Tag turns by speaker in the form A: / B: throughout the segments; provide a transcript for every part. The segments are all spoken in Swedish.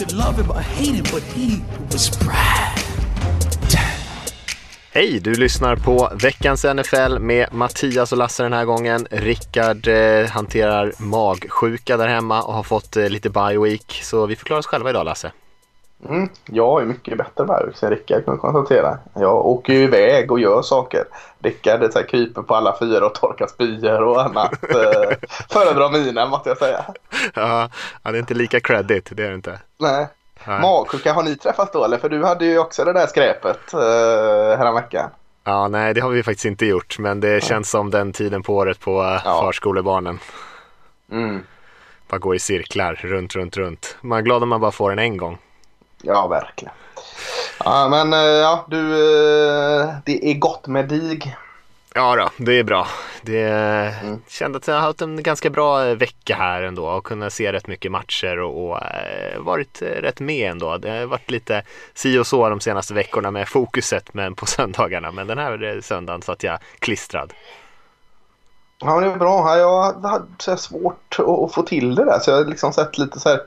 A: Could love him or hate him, but he was Brad.
B: Hej, du lyssnar på veckans NFL med Mattias och Lasse den här gången. Rickard eh, hanterar magsjuka där hemma och har fått eh, lite bye week, så vi förklarar oss själva idag Lasse.
C: Mm, jag är mycket bättre week än Rickard kan jag konstatera. Jag åker ju iväg och gör saker. Rickard är så här, kryper på alla fyra och torkar spyor och annat. eh, föredrar mina måste jag säga.
B: Ja, det är inte lika credit, det är det inte.
C: Nej.
B: Nej.
C: Magsjuka, har ni träffats då eller? För du hade ju också det där skräpet uh, häromveckan.
B: Ja, nej, det har vi faktiskt inte gjort, men det känns som den tiden på året på eh,
C: Ja.
B: förskolebarnen.
C: Mm.
B: Bara gå i cirklar, runt, runt, runt. Man är glad om man bara får den en gång.
C: Ja, verkligen. Ja, men eh, ja, du, eh, det är gott med dig.
B: Ja då, det är bra. Det kände att jag har haft en ganska bra eh, vecka här ändå och kunnat se rätt mycket matcher och, och varit rätt med ändå. Det har varit lite si och så de senaste veckorna med fokuset men på söndagarna. Men den här söndagen satt jag klistrad.
C: Ja, det är bra. Ja, Jag hade så svårt att, få till det där. Så jag har liksom sett lite så här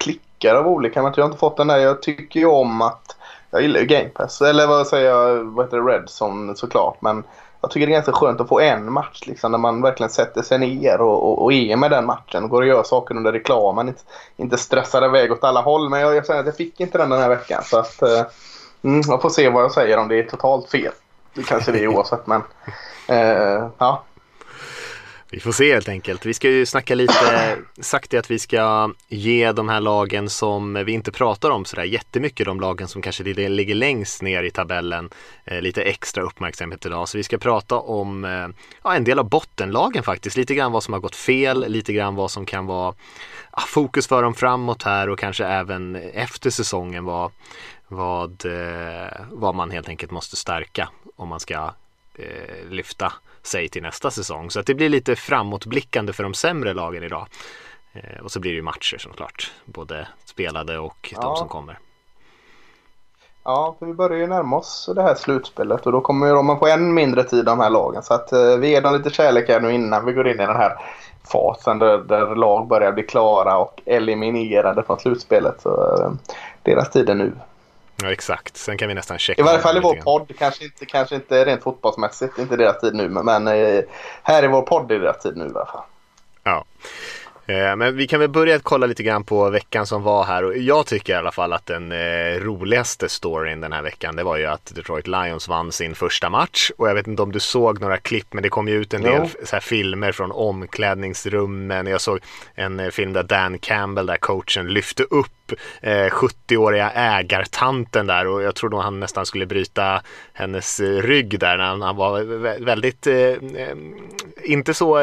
C: klickar av olika matcher. Jag har inte fått den där. Jag tycker ju om att... Jag gillar ju Game Pass. Eller vad säger jag? Vad heter det? Redson såklart. Men jag tycker det är ganska skönt att få en match liksom. När man verkligen sätter sig ner och, och, och är med den matchen. Går och gör saker under reklamen. Inte, inte stressar iväg åt alla håll. Men jag, jag säger att jag fick inte den den här veckan. Så att... Eh, mm, jag får se vad jag säger om det är totalt fel. Det kanske det är oavsett men... Eh, ja.
B: Vi får se helt enkelt. Vi ska ju snacka lite, sagt det att vi ska ge de här lagen som vi inte pratar om sådär jättemycket, de lagen som kanske ligger längst ner i tabellen, eh, lite extra uppmärksamhet idag. Så vi ska prata om eh, ja, en del av bottenlagen faktiskt, lite grann vad som har gått fel, lite grann vad som kan vara fokus för dem framåt här och kanske även efter säsongen vad, vad, eh, vad man helt enkelt måste stärka om man ska eh, lyfta sig till nästa säsong. Så att det blir lite framåtblickande för de sämre lagen idag. Eh, och så blir det ju matcher såklart, både spelade och de
C: Ja.
B: som kommer.
C: Ja, för vi börjar ju närma oss det här slutspelet och då kommer ju man få än mindre tid de här lagen. Så att eh, vi ger dem lite kärlek här nu innan vi går in i den här fasen där, där lag börjar bli klara och eliminerade från slutspelet. Så eh, deras tid är nu.
B: Ja exakt, sen kan vi nästan checka
C: I varje fall i vår podd, kanske inte, kanske inte rent fotbollsmässigt, inte deras tid nu, men, men eh, här i vår podd är deras tid nu i alla fall.
B: Ja. Eh, Men vi kan väl börja kolla lite grann på veckan som var här och jag tycker i alla fall att den eh, roligaste storyn den här veckan det var ju att Detroit Lions vann sin första match och jag vet inte om du såg några klipp men det kom ju ut en del
C: Jo.
B: så här filmer från omklädningsrummen. Jag såg en eh, film där Dan Campbell, där coachen, lyfte upp eh, 70-åriga ägartanten där och jag tror nog han nästan skulle bryta hennes rygg där när han, var vä- väldigt, inte så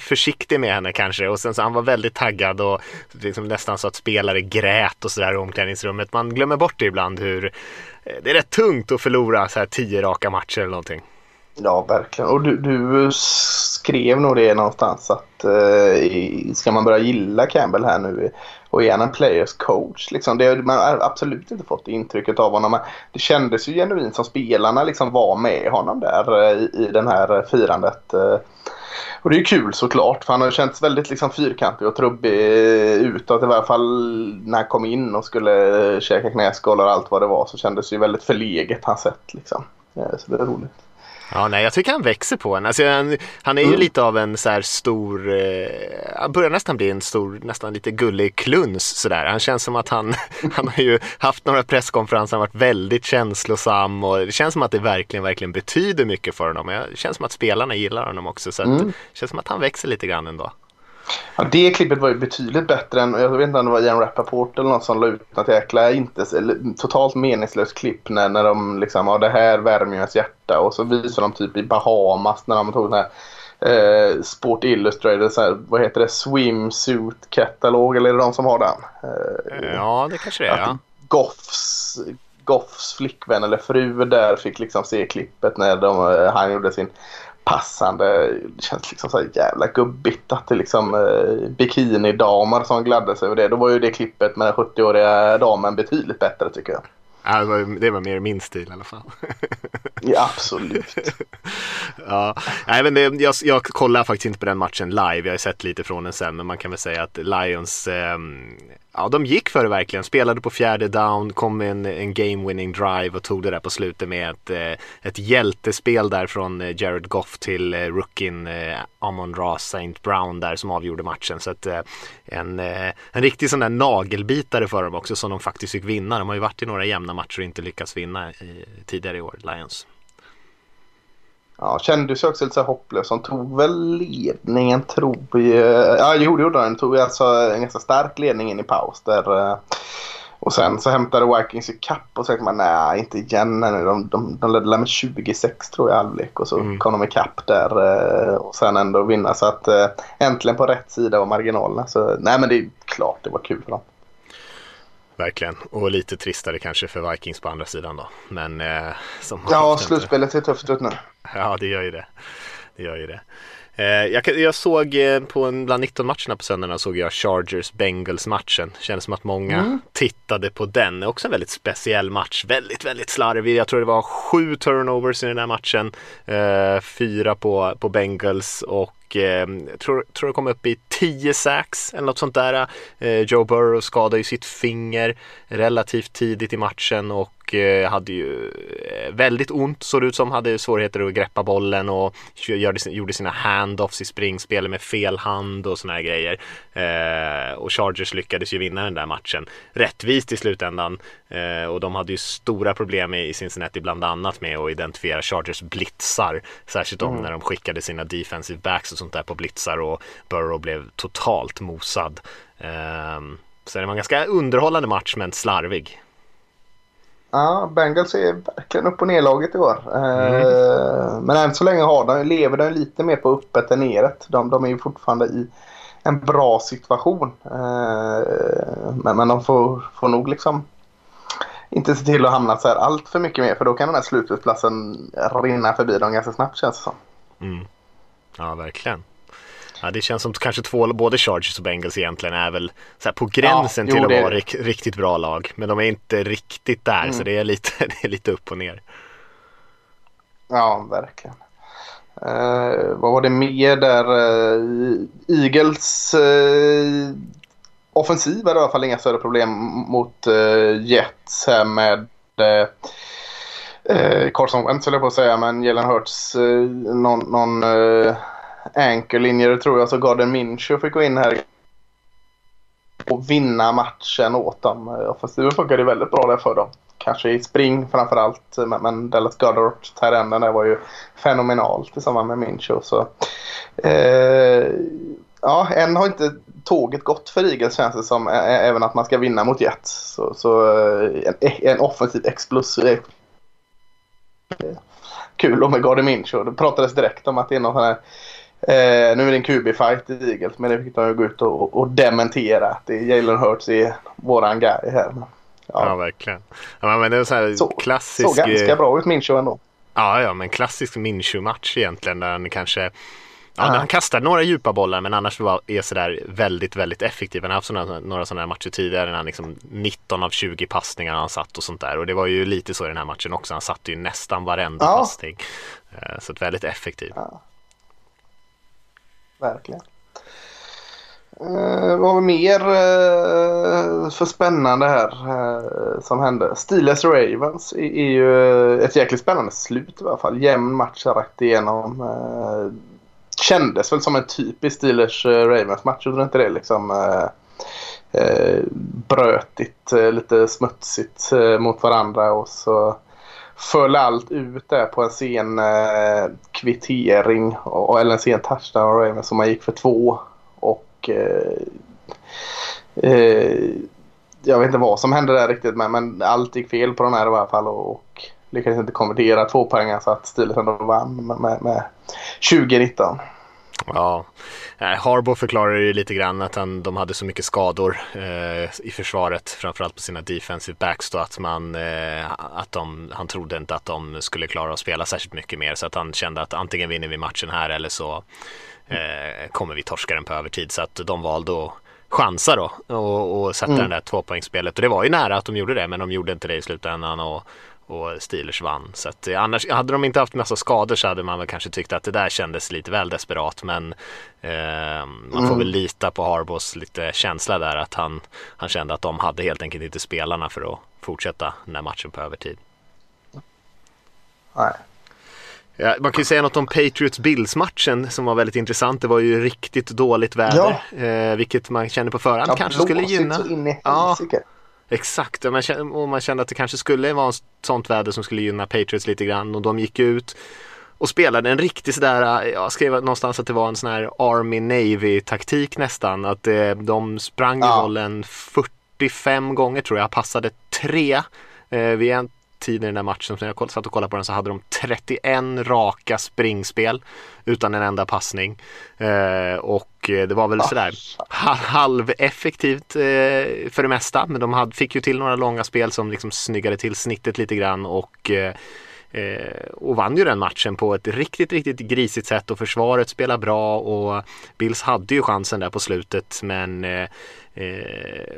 B: försiktig med henne kanske och sen så han var väldigt taggad och liksom nästan så att spelare grät och sådär i omklädningsrummet. Man glömmer bort det ibland hur eh, det är rätt tungt att förlora så här tio raka matcher eller någonting.
C: Ja, verkligen. Och du, du skrev nog det någonstans att eh, ska man börja gilla Campbell här nu och är han en players coach? Liksom, det, man har absolut inte fått det intrycket av honom. Det kändes ju genuint som spelarna liksom var med honom där eh, i, i den här firandet. eh. Och det är ju kul såklart för han har ju känts väldigt liksom fyrkantig och trubbig utåt i varje fall när han kom in och skulle käka knäskålar och allt vad det var så kändes det ju väldigt förleget hans sätt liksom. Eh, så det är roligt.
B: Ja, nej, jag tycker han växer på en. Alltså, han, han är ju
C: Mm.
B: lite av en så här stor, eh, han börjar nästan bli en stor, nästan lite gullig kluns sådär. Han känns som att han, han har ju haft några presskonferenser, han har varit väldigt känslosam och det känns som att det verkligen, verkligen betyder mycket för honom. Det känns som att spelarna gillar honom också så
C: Mm.
B: det känns som att han växer lite grann ändå.
C: Ja, det klippet var ju betydligt bättre än, jag vet inte om det var Ian Rappaport eller någon som la ut något jäkla inte, totalt meningslöst klipp när, när de liksom, ja det här värmer ju ens hjärta och så visar de typ i Bahamas när de tog den här eh, Sport Illustrated, så här, vad heter det, swimsuit katalog eller är det de som har den? Eh,
B: Ja, det kanske det är. Ja.
C: Goffs Goffs, Goffs flickvän eller fru där fick liksom se klippet när de, eh, han gjorde sin passande. Det känns liksom så jävla gubbigt att det liksom eh, bikinidamer som gladde sig över det. Då var ju det klippet med den 70-åriga damen betydligt bättre tycker jag.
B: Ja, det, var, det var mer min stil i alla fall.
C: ja, absolut.
B: ja, nej, men det, jag, jag kollar faktiskt inte på den matchen live. Jag har sett lite från den sen, men man kan väl säga att Lions, eh, ja de gick för det verkligen. Spelade på fjärde down, kom med en, en game winning drive och tog det där på slutet med ett, eh, ett hjältespel där från eh, Jared Goff till eh, rookien Amon Ra St. Brown där som avgjorde matchen. Så att en, en riktig sån där nagelbitare för dem också som de faktiskt fick vinna. De har ju varit i några jämna matcher och inte lyckats vinna i, tidigare i år, Lions.
C: Ja, kändes ju också lite så hopplös. Han tog väl ledningen tror jag. Ja, jo det gjorde han. Tog alltså en ganska stark ledning in i paus där. Eh, och sen så hämtade Vikings i kapp och så tänkte man nej inte igen. De, de, de ledde med 26 tror jag halvlek och så mm. kom de i kapp där eh, och sen ändå vinna. Så att eh, äntligen på rätt sida av marginalerna. Så nej men det är klart det var kul för dem.
B: Verkligen, och lite tristare kanske för Vikings på andra sidan då. Men eh,
C: som Ja, slutspelet ser tufft ut nu.
B: Ja, det gör ju det. Det gör ju det. Eh, jag, jag, såg eh, på en, bland 19 matcherna på söndagarna såg jag Chargers Bengals matchen. Kändes som att många mm. tittade på den. Också en väldigt speciell match. Väldigt, väldigt slarvig. Jag tror det var sju turnovers i den här matchen. Eh, fyra på, på Bengals och eh, tror, tror det kom upp i 10 sacks eller något sånt där. Joe Burrow skadade ju sitt finger relativt tidigt i matchen och eh, hade ju eh, väldigt ont såg det ut som. Hade svårigheter att greppa bollen och gjorde sina handoffs i springspel med fel hand och såna här grejer. Eh, och Chargers lyckades ju vinna den där matchen rättvist i slutändan. Och de hade ju stora problem i Cincinnati bland annat med att identifiera Chargers blitzar. Särskilt mm. när de skickade sina defensive backs och sånt där på blitzar och Burrow blev totalt mosad. Um, så det var en ganska underhållande match men slarvig.
C: Ja, Bengals är verkligen upp och nerlaget i år. Mm. Uh, men än så länge har de, lever de lite mer på uppet än neret. De, de är ju fortfarande i en bra situation. Uh, men, men de får, får nog liksom inte se till att hamna så här allt för mycket mer för då kan den här slutspelsplatsen rinna förbi dem ganska snabbt känns det som.
B: Mm. Ja, verkligen. Ja, det känns som kanske två, både Chargers och Bengals egentligen är väl så på gränsen ja, jo, till att vara rik, riktigt bra lag. Men de är inte riktigt där mm. så det är, lite, det är lite upp och ner.
C: Ja, verkligen. Uh, vad var det mer där? Uh, Eagles uh, offensiv hade i alla fall inga större problem mot Jets här med uh, Carson Wentz höll jag på att säga, men Jalen Hurts någon, någon anchorlinjer tror jag så Garden Minshew fick gå in här och vinna matchen åt dem. Offensiven funkade väldigt bra där för dem. Kanske i spring framförallt men, men Dallas Goddard, terrenden där var ju fenomenal tillsammans med Minshew. Så, eh, ja, än har inte tåget gått för Eagles känns det som. Även att man ska vinna mot Jets. Så, så eh, en, en offensiv explosiv. Eh, kul då med Garden Minshew. Det pratades direkt om att det är någon sån här Eh, nu är det en QB-fight i Eagles men det fick de ju gå ut och, och dementera. Att det är Jalen Hurts är våran guy här.
B: Ja, ja verkligen. Ja, men det är så här så, klassisk...
C: Så ganska bra ut Minshew ändå.
B: Ja, ja, men klassisk Minshew-match egentligen där han kanske Ja, han kastar några djupa bollar men annars är sådär väldigt, väldigt effektiv. Han har haft såna, några sådana här matcher tidigare när han liksom 19 av 20 passningar han satt och sånt där. Och det var ju lite så i den här matchen också. Han satte ju nästan varenda ja. passning. Eh, så väldigt effektiv. Ja
C: verkligen. Eh, vad vi mer eh, för spännande här eh, som hände? Steelers Ravens är, är ju eh, ett jäkligt spännande slut i alla fall. Jämn match rätt igenom. Eh, kändes väl som en typisk Steelers eh, Ravens match, Gjorde inte det? Liksom, eh, eh, brötigt, eh, lite smutsigt mot varandra och så föll allt ut där på en sen eh, kvittering och, eller en sen touchdown Ravens som man gick för två. Och eh, eh, jag vet inte vad som hände där riktigt men, men allt gick fel på den här i alla fall och, och lyckades inte konvertera två poäng så att Steelers ändå vann med, med, med 2019.
B: Ja, Harbo förklarar ju lite grann att han, de hade så mycket skador eh, i försvaret, framförallt på sina defensive backs då, att, man, eh, att de, han trodde inte att de skulle klara att spela särskilt mycket mer, så att han kände att antingen vinner vi matchen här eller så eh, kommer vi torska den på övertid, så att de valde att chansa då och, och sätta mm. den där tvåpoängsspelet. Och det var ju nära att de gjorde det men de gjorde inte det i slutändan. Och, och Steelers vann. Så att, eh, annars, hade de inte haft massa skador så hade man väl kanske tyckt att det där kändes lite väl desperat men eh, man får mm. väl lita på Harbos lite känsla där att han, han kände att de hade helt enkelt inte spelarna för att fortsätta den här matchen på övertid.
C: Nej.
B: Ja, man kan ju säga något om Patriots Bills-matchen som var väldigt intressant. Det var ju riktigt dåligt väder, ja. eh, vilket man känner på förhand ja, kanske skulle gynna.
C: Så in i ja,
B: exakt, och man, kände, att det kanske skulle vara ett sånt väder som skulle gynna Patriots lite grann och de gick ut och spelade en riktig sådär, jag skrev någonstans att det var en sån här Army Navy taktik nästan. Att eh, de sprang ja. bollen 45 gånger tror jag, passade tre eh, vid en tid i den där matchen, som jag satt och kollade på den så hade de 31 raka springspel utan en enda passning. Eh, och eh, det var väl sådär halveffektivt eh, för det mesta, men de hade, fick ju till några långa spel som liksom snyggade till snittet lite grann och eh, Eh, och vann ju den matchen på ett riktigt, riktigt grisigt sätt och försvaret spelar bra och Bills hade ju chansen där på slutet. Men Eh,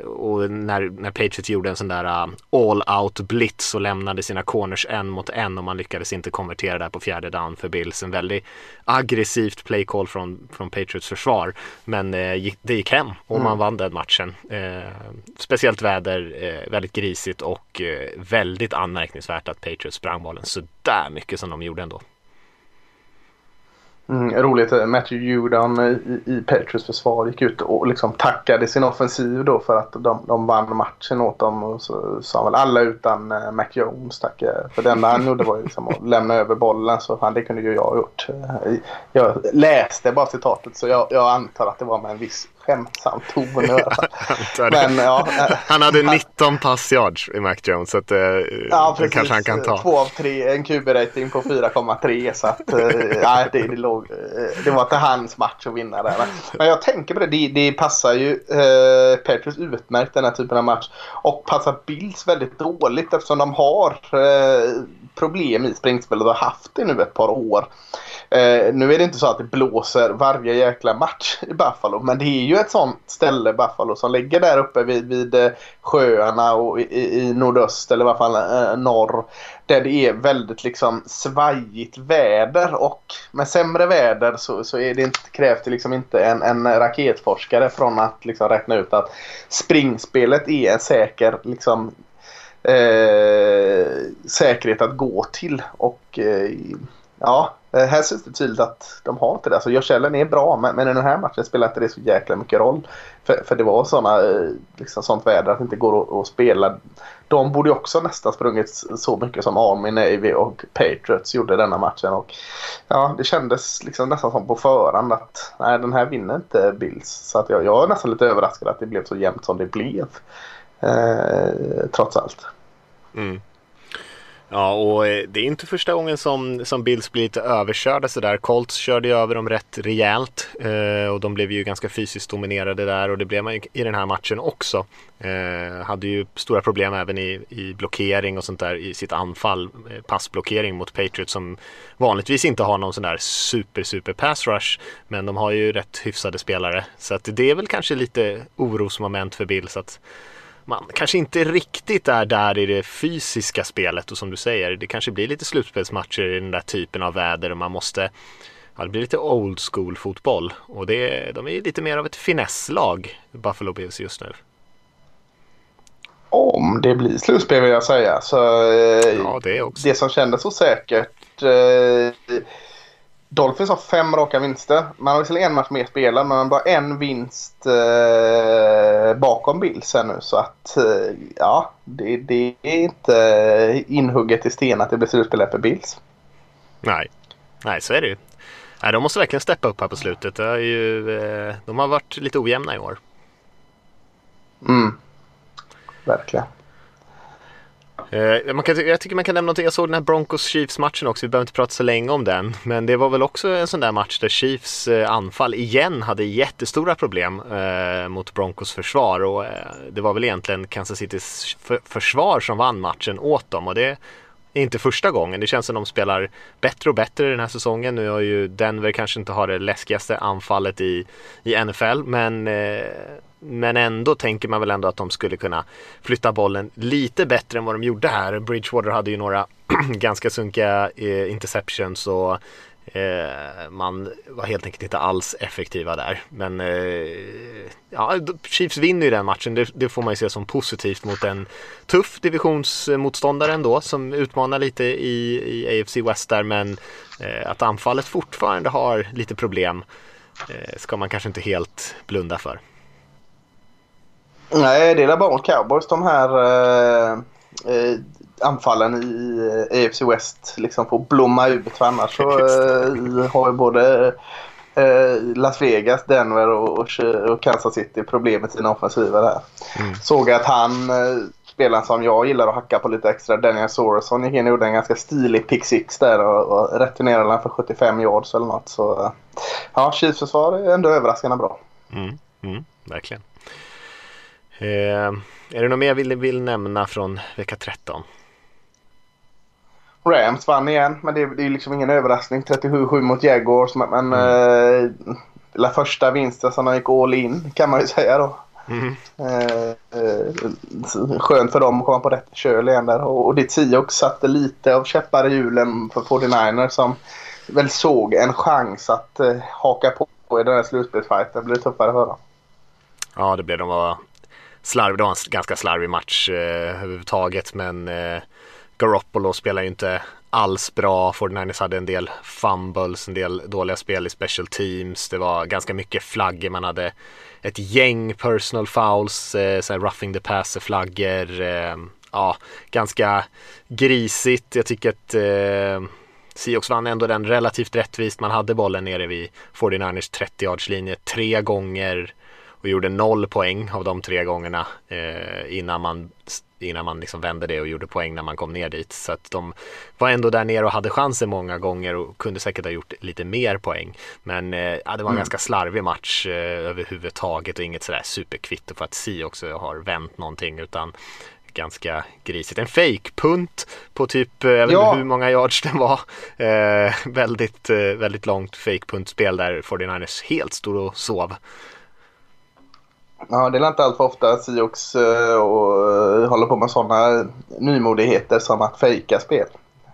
B: och när, när Patriots gjorde en sån där uh, all out blitz och lämnade sina corners en mot en och man lyckades inte konvertera där på fjärde down för Bills. En väldigt aggressivt play call från, från Patriots försvar. Men eh, det gick hem och man mm. vann den matchen. Eh, speciellt väder, eh, väldigt grisigt och eh, väldigt anmärkningsvärt att Patriots sprang bollen så där mycket som de gjorde ändå.
C: Mm, roligt, eh, Matthew Judon i, i Patriots försvar gick ut och liksom tackade sin offensiv då för att de, de vann matchen åt dem. Och så sa väl alla utan eh, Mac Jones tackade. Eh, för det enda han gjorde var ju liksom att lämna över bollen. Så fan, det kunde ju jag ha gjort. Eh, jag läste bara citatet så jag, jag antar att det var med en viss skämtsam ton
B: Men, ja, han hade 19 pass yards i Mac Jones så att, eh, ja, precis. kanske han kan ta.
C: Två av tre, en QB-rating på 4,3 så att eh, det, det, låg, eh, det var inte hans match att vinna där. Men jag tänker på det, det, det passar ju eh, Patriots utmärkt den här typen av match och passar Bills väldigt dåligt eftersom de har eh, problem i springspelet och har haft det nu ett par år. Eh, nu är det inte så att det blåser varje jäkla match i Buffalo men det är ju ett sånt ställe Buffalo som ligger där uppe vid, vid eh, sjöarna och i, i nordöst eller i alla fall eh, norr. Där det är väldigt liksom svajigt väder och med sämre väder så, så är det inte, krävs det liksom inte en, en raketforskare från att liksom räkna ut att springspelet är en säker liksom, eh, säkerhet att gå till. Och eh, ja, eh, här syns det tydligt att de har inte det. Alltså Josh Allen är bra men, men i den här matchen spelar inte det så jäkla mycket roll. För, för det var såna, eh, liksom sånt väder att det inte går att, att spela. De borde också nästan sprungit så mycket som Army, Navy och Patriots gjorde denna matchen. Och, ja, det kändes liksom nästan som på förhand att nej, den här vinner inte Bills. Så att jag, jag är nästan lite överraskad att det blev så jämnt som det blev. Eh, trots allt.
B: Mm. Ja, och eh, det är inte första gången som, som Bills blir lite överkörda sådär. Colts körde ju över dem rätt rejält eh, och de blev ju ganska fysiskt dominerade där och det blev man ju i den här matchen också. Eh, hade ju stora problem även i, i blockering och sånt där i sitt anfall, eh, passblockering mot Patriots som vanligtvis inte har någon sån där super super pass rush men de har ju rätt hyfsade spelare så att det är väl kanske lite orosmoment för Bills att man kanske inte riktigt är där i det fysiska spelet och som du säger, det kanske blir lite slutspelsmatcher i den där typen av väder och man måste Ja, det blir lite old school fotboll och det, de är lite mer av ett finesslag, Buffalo Bills just nu.
C: Om det blir slutspel vill jag säga. Så,
B: eh, ja, det, också.
C: det som kändes så säkert eh, Dolphins har fem raka vinster. Man har visserligen en match mer spelad men man bara en vinst eh, bakom Bills här nu. Så att eh, ja, det, det, är inte inhugget i sten att det blir slutspel för Bills.
B: Nej, nej så är det ju. Nej, de måste verkligen steppa upp här på slutet. Ju, eh, de har varit lite ojämna i år.
C: Mm, verkligen.
B: Eh, man kan, jag tycker man kan nämna någonting. Jag såg den här Broncos-Chiefs-matchen också. Vi behöver inte prata så länge om den. Men det var väl också en sån där match där Chiefs eh, anfall igen hade jättestora problem eh, mot Broncos försvar. Och eh, det var väl egentligen Kansas Citys för, försvar som vann matchen åt dem. Och det är inte första gången. Det känns som de spelar bättre och bättre den här säsongen. Nu har ju Denver kanske inte har det läskigaste anfallet i, i NFL. Men eh, men ändå tänker man väl ändå att de skulle kunna flytta bollen lite bättre än vad de gjorde här. Bridgewater hade ju några ganska sunkiga eh, interceptions och eh, man var helt enkelt inte alls effektiva där. Men eh, ja, Chiefs vinner ju den matchen. Det, det, får man ju se som positivt mot en tuff divisionsmotståndare ändå som utmanar lite i, i AFC West där. Men eh, att anfallet fortfarande har lite problem eh, ska man kanske inte helt blunda för.
C: Nej, det är bara mot cowboys de här eh, eh, anfallen i eh, AFC West liksom får blomma ut. För annars så eh, har ju både eh, Las Vegas, Denver och, och, Kansas City problem med sina offensiver här. Mm. Såg att han, spelaren som jag gillar att hacka på lite extra, Daniel Sorenson, gick in och gjorde en ganska stilig pick six där och, och returnerade den för 75 yards eller något. Så ja, Chiefs försvar är ändå överraskande bra.
B: Mm, mm, verkligen. Eh, är det något mer vi vill nämna från vecka 13?
C: Rams vann igen, men det är, det är liksom ingen överraskning. 37-7 mot Jaguars. Men, men mm. eh, första vinsten som de gick all in kan man ju säga då. Mm. Eh, eh, skönt för dem att komma på rätt köl igen där. Och, och det Seahawks satte lite av käppar i hjulen för 49ers som väl såg en chans att eh, haka på i den här slutspelsfighten. Det blir tuffare att höra.
B: Ja, det blev de slarvig, det var en ganska slarvig match eh, överhuvudtaget men eh, Garoppolo spelar ju inte alls bra. 49ers hade en del fumbles, en del dåliga spel i special teams. Det var ganska mycket flaggor. Man hade ett gäng personal fouls, eh, så roughing the passer flaggor. Eh, ja, ganska grisigt. Jag tycker att eh, Seahawks vann ändå den relativt rättvist. Man hade bollen nere vid 49ers 30 yards linje tre gånger och gjorde noll poäng av de tre gångerna eh, innan man, innan man liksom vände det och gjorde poäng när man kom ner dit. Så att de var ändå där nere och hade chansen många gånger och kunde säkert ha gjort lite mer poäng. Men eh, det var en mm. ganska slarvig match eh, överhuvudtaget och inget sådär superkvitto för att Si också har vänt någonting utan ganska grisigt. En fake-punt på typ, eh, jag vet ja. inte hur många yards det var. Eh, väldigt, eh, väldigt långt fake-puntspel där 49ers helt stod och sov.
C: Ja, det är inte allt för ofta Siox uh, och, uh, håller på med sådana nymodigheter som att fejka spel.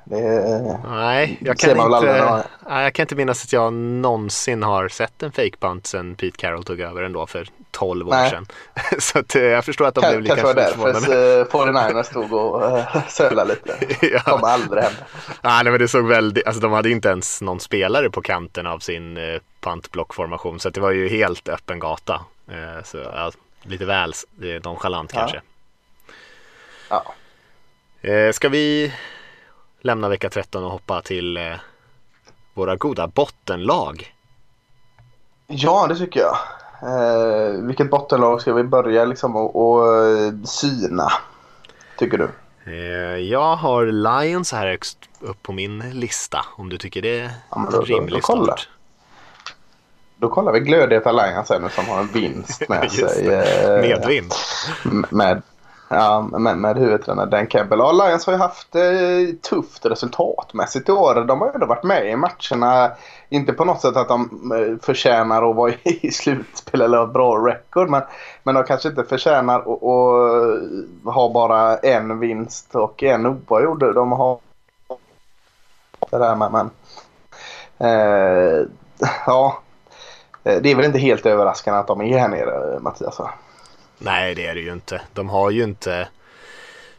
B: Det, nej, jag kan, inte, nej, jag kan inte minnas att jag någonsin har sett en fake punt sen Pete Carroll tog över ändå för 12 år nej. sedan. Så att, jag förstår att de kan, blev lite
C: förvånade. Kanske var därför 49ers stod och uh, sölade lite. ja. kommer aldrig hända.
B: Nej, men det såg väldigt, alltså de hade inte ens någon spelare på kanten av sin uh, puntblockformation så det var ju helt öppen gata. Eh, så ja, lite väl nonchalant ja. kanske. Ja. Eh, ska vi lämna vecka 13 och hoppa till eh, våra goda bottenlag?
C: Ja, det tycker jag. Eh, vilket bottenlag ska vi börja liksom och, och syna? Tycker du?
B: Eh, jag har Lions här högst upp på min lista om du tycker det är ja, då, rimlig då. Då
C: kollar vi Glödhet Alliance nu som har en vinst med sig.
B: Eh, Medvind.
C: Med, ja, med, med huvudtränare Dan Campbell. Alliance har ju haft eh, tufft resultatmässigt i år. De har ju ändå varit med i matcherna. Inte på något sätt att de eh, förtjänar att vara i slutspel eller ha bra record. Men, men de kanske inte förtjänar att, att ha bara en vinst och en oavgjord. De har det där med men, eh, ja, det är väl inte helt överraskande att de är här nere, Mattias?
B: Nej, det är det ju inte. De har ju inte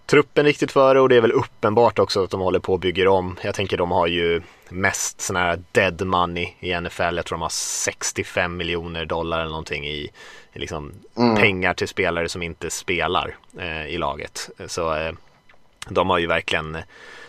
B: truppen riktigt före och det är väl uppenbart också att de håller på att bygga om. Jag tänker de har ju mest sådana här dead money i NFL. Jag tror de har 65 miljoner dollar eller någonting i, i liksom mm. pengar till spelare som inte spelar eh, i laget. Så eh, de har ju verkligen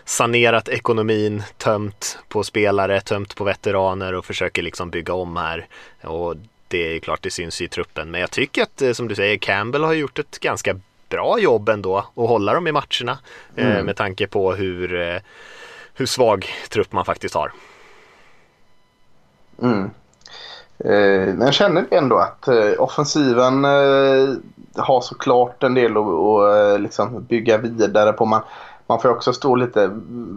B: sanerat ekonomin, tömt på spelare, tömt på veteraner och försöker liksom bygga om här. Och det är klart det syns i truppen. Men jag tycker att eh, som du säger, Campbell har gjort ett ganska bra jobb ändå att hålla dem i matcherna eh,
C: Mm.
B: med tanke på hur, eh, hur svag trupp man faktiskt har.
C: Mm. Eh, men jag känner ändå att eh, offensiven eh, har såklart en del att, liksom bygga vidare på. Man, man får också stå lite,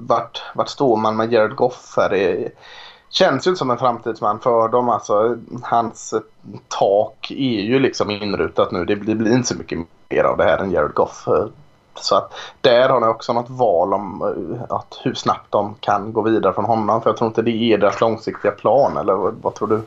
C: vart, vart står man med Jared Goff här? Det känns ju inte som en framtidsman för dem. Alltså, hans tak är ju liksom inrutat nu. Det blir, det blir inte så mycket mer av det här än Jared Goff. Så att där har ni också något val om eh, att hur snabbt de kan gå vidare från honom. För jag tror inte det är deras långsiktiga plan. Eller vad, vad tror du?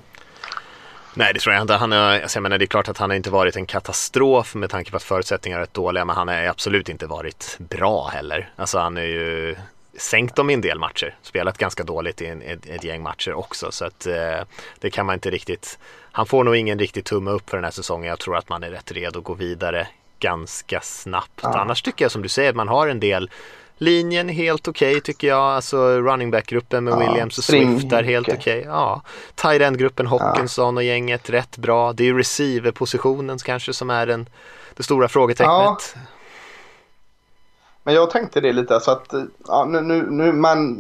B: Nej det tror jag inte. Han har, alltså jag menar, det är klart att han har inte varit en katastrof med tanke på att förutsättningarna är rätt dåliga men han har absolut inte varit bra heller. Alltså han är ju sänkt dem i en del matcher, spelat ganska dåligt i en, ett, ett gäng matcher också så att eh, det kan man inte riktigt Han får nog ingen riktig tumme upp för den här säsongen. Jag tror att man är rätt redo att gå vidare ganska snabbt.
C: Ja.
B: Annars tycker jag som du säger att man har en del Linjen helt okej tycker jag. Alltså running back-gruppen med
C: Ja,
B: Williams och Swift är helt okej.
C: okej.
B: Ja. Tight end-gruppen Hawkinson och gänget rätt bra. Det är ju receiver-positionen kanske som är den, det stora frågetecknet.
C: Men jag tänkte det lite så att ja, nu, nu, nu man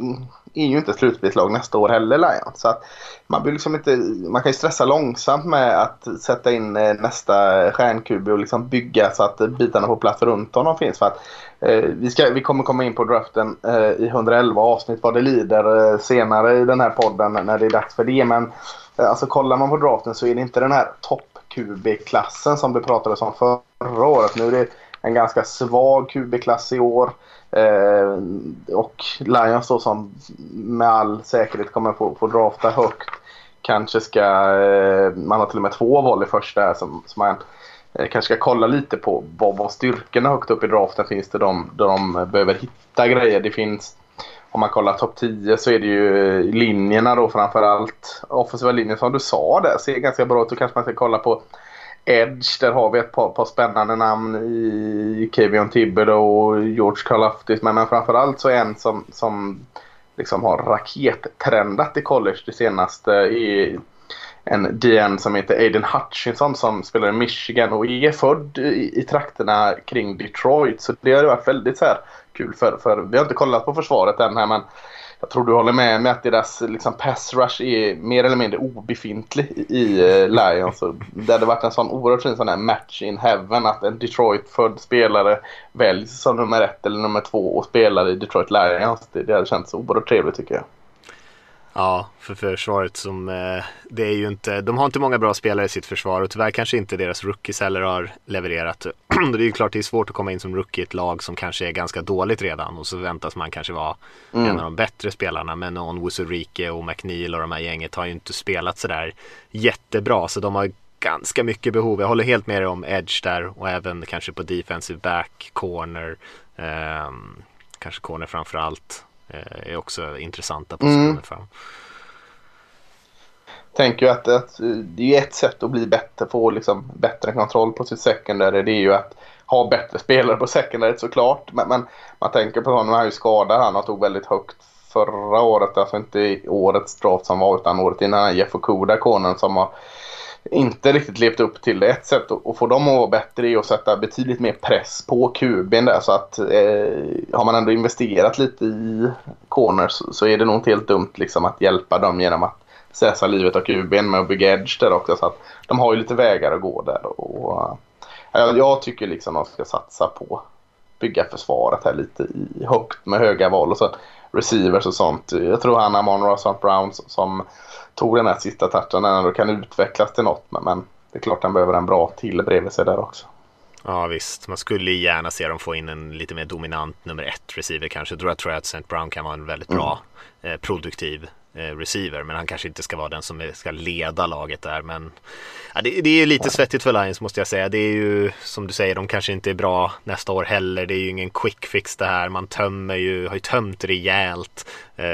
C: är ju inte slutspelslag nästa år heller Lions. Så att man, blir liksom inte, man kan ju stressa långsamt med att sätta in eh, nästa stjärnkub och liksom bygga så att bitarna på plats runt honom finns. För att, Eh, vi, ska, vi kommer komma in på draften eh, i 111 avsnitt vad det lider eh, senare i den här podden när det är dags för det. Men eh, alltså kollar man på draften så är det inte den här topp-QB-klassen som det pratades om förra året. Nu är det en ganska svag QB-klass i år. Eh, och Lions då som med all säkerhet kommer få, få drafta högt. Kanske ska, eh, man har till och med två val i första här som, som man jag kanske ska kolla lite på. Vad, vad styrkorna högt upp i draften finns det de, där de behöver hitta grejer. Det finns om man kollar topp 10 så är det ju linjerna då framförallt. Offensiva linjen som du sa där ser ganska bra ut. Då kanske man ska kolla på Edge, där har vi ett par, par spännande namn i Kevion Tibber och George Karlaftis. Men, men framförallt så är en som, som liksom har rakettrendat i college det senaste är en DN som heter Aiden Hutchinson som spelar i Michigan och är född i, i trakterna kring Detroit. Så det har varit väldigt så här kul för, för vi har inte kollat på försvaret än här men jag tror du håller med mig att deras liksom, pass rush är mer eller mindre obefintlig i, uh, Lions. Det hade varit en sån oerhört fin sån här match in heaven att en Detroit-född spelare väljs som nummer ett eller nummer två och spelar i Detroit Lions. Det, det hade känts oerhört trevligt tycker jag.
B: Ja, för försvaret som, eh, det är ju inte, de har inte många bra spelare i sitt försvar och tyvärr kanske inte deras rookies heller har levererat. det är ju klart det är svårt att komma in som rookie i ett lag som kanske är ganska dåligt redan och så väntas man kanske vara
C: Mm.
B: en av de bättre spelarna. Men någon Wusurike och McNeil och de här gänget har ju inte spelat sådär jättebra så de har ganska mycket behov. Jag håller helt med dig om edge där och även kanske på defensive back, corner, ehm, kanske corner framför allt. Eh, är också intressanta positioner
C: Mm.
B: för
C: tänker ju att, att det är ett sätt att bli bättre, få liksom bättre kontroll på sitt secondary. Det är ju att ha bättre spelare på secondary såklart. Men, men man tänker på honom, han är ju skadad. Han tog väldigt högt förra året, alltså inte i årets draft som var utan året innan. Jeff Okuda, konen som har inte riktigt levt upp till det. Ett sätt att att få dem att vara bättre är att sätta betydligt mer press på kuben där. Så att eh, har man ändå investerat lite i corners så- så är det nog inte helt dumt liksom att hjälpa dem genom att säsa livet av kuben med att bygga edge där också. Så att de har ju lite vägar att gå där. Och, eh, jag, tycker liksom att de ska satsa på bygga försvaret här lite i högt med höga val och så receivers och sånt. Jag tror han och Rossant Brown som- som tog den här sista touchen den ändå kan utvecklas till något. Men, det är klart han behöver en bra till bredvid sig där också.
B: Ja visst, man skulle gärna se dem få in en lite mer dominant nummer ett receiver kanske. Då tror jag att St. Brown kan vara en väldigt bra eh, produktiv receiver. Men han kanske inte ska vara den som ska leda laget där. Men ja, det, det är lite svettigt för Lions måste jag säga. Det är ju som du säger, de kanske inte är bra nästa år heller. Det är ju ingen quick fix det här. Man tömmer ju, har ju tömt rejält. Eh,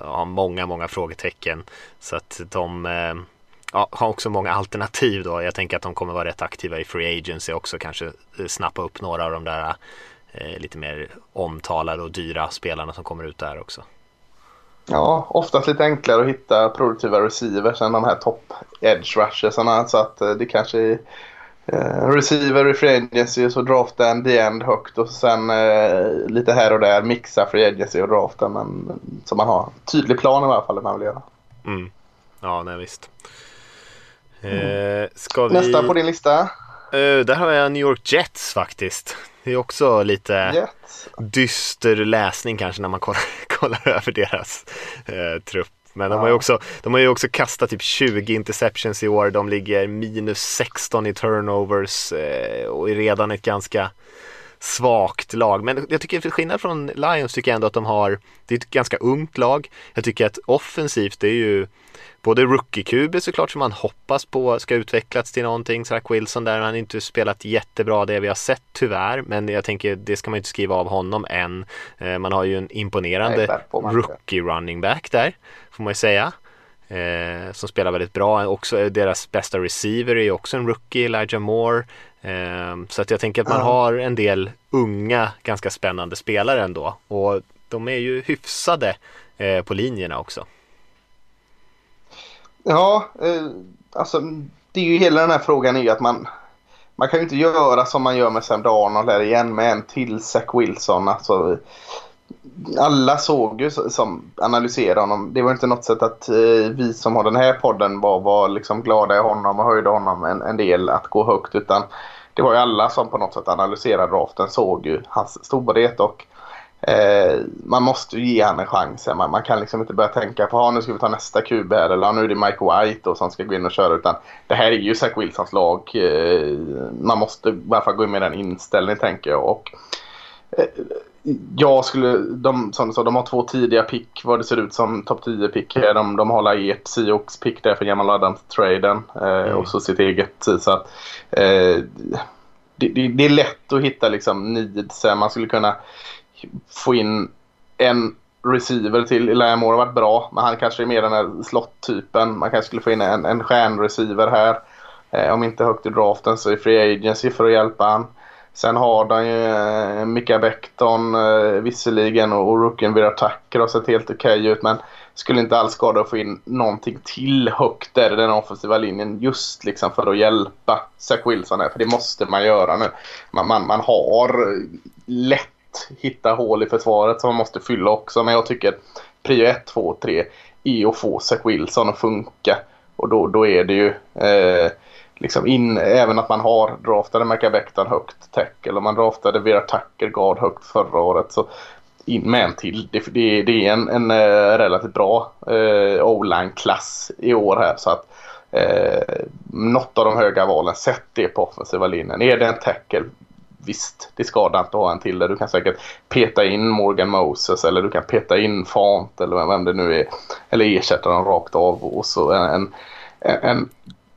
B: har många, många frågetecken. Så att de eh, ja, har också många alternativ då. Jag tänker att de kommer vara rätt aktiva i free agency också. Kanske eh, snappa upp några av de där eh, lite mer omtalade och dyra spelarna som kommer ut där också.
C: Ja, oftast lite enklare att hitta produktiva receivers än de här top edge rushersarna. Så att eh, det kanske är eh, receiver i free agency och så drafta en the end högt och sen eh, lite här och där mixa free agency och drafta. Men så man har tydlig plan i alla fall man vill göra.
B: Mm. Ja, nej visst. Eh, ska vi...
C: Nästa på din lista?
B: Eh, där har jag New York Jets faktiskt. Det är också lite
C: Jets.
B: dyster läsning kanske när man kollar, kollar över deras eh, trupp. Men de, har ju också, de har ju också kastat typ 20 interceptions i år. De ligger minus 16 i turnovers eh, och är redan ett ganska svagt lag. Men jag tycker till skillnad från Lions tycker jag ändå att de har, det är ett ganska ungt lag. Jag tycker att offensivt det är ju både rookie-QB såklart som man hoppas på ska utvecklas till någonting. Zach Wilson där, han har inte spelat jättebra det vi har sett tyvärr. Men jag tänker det ska man inte skriva av honom än. Eh, man har ju en imponerande rookie running back där, får man ju säga. Eh, som spelar väldigt bra. Också deras bästa receiver är också en rookie, Elijah Moore. Eh, så att jag tänker att man har en del unga, ganska spännande spelare ändå. Och de är ju hyfsade eh, på linjerna också.
C: Ja, eh, alltså det är ju hela den här frågan är ju att man man kan ju inte göra som man gör med Sam Darnold här igen med en till Zach Wilson. Alltså, alla såg ju som analyserade honom. Det var inte något sätt att eh, vi som har den här podden var, var liksom glada i honom och höjde honom en, en del att gå högt. Utan det var ju alla som på något sätt analyserade draften såg ju hans storhet och Eh, man måste ju ge honom en chans. Man, man, kan liksom inte börja tänka på att nu ska vi ta nästa QB här eller nu är det Mike White då, som ska gå in och köra. Utan det här är ju Zach Wilsons lag. Eh, man måste i alla fall gå in med den inställningen tänker jag. Och, eh, jag skulle, de, som du sa, de har två tidiga pick vad det ser ut som topp 10 pick. De, de har ert Seahawks pick där för Jamal Adams-traden eh, mm. och så sitt eget. Så att, eh, det, det, det, är lätt att hitta liksom needs. Man skulle kunna få in en receiver till. Elijah Moore har varit bra, men han kanske är mer den här slott-typen. Man kanske skulle få in en, en stjärnreceiver här. Eh, om inte högt i draften så i Free Agency för att hjälpa han. Sen har de ju eh, Mika Becton eh, visserligen och, och rookien Attacker har sett helt okej okay ut. Men skulle inte alls skada att få in någonting till högt där i den offensiva linjen just liksom för att hjälpa Zach Wilson här. För det måste man göra nu. Man, man, man har lätt hitta hål i försvaret som man måste fylla också. Men jag tycker prio 1, 2, 3 är att få Zach Wilson att funka. Och då, då är det ju eh, liksom in, även att man har draftade Macabecton högt tackle och man draftade Vera Tucker guard högt förra året. Så in med en till. Det, det, det är en, en eh, relativt bra eh, O-line-klass i år här. Så att eh, något av de höga valen, sätt det på offensiva linjen. Är det en tackle, visst, det skadar inte att ha en till där. Du kan säkert peta in Morgan Moses eller du kan peta in Fant eller vem det nu är. Eller ersätta dem rakt av och så en, en, en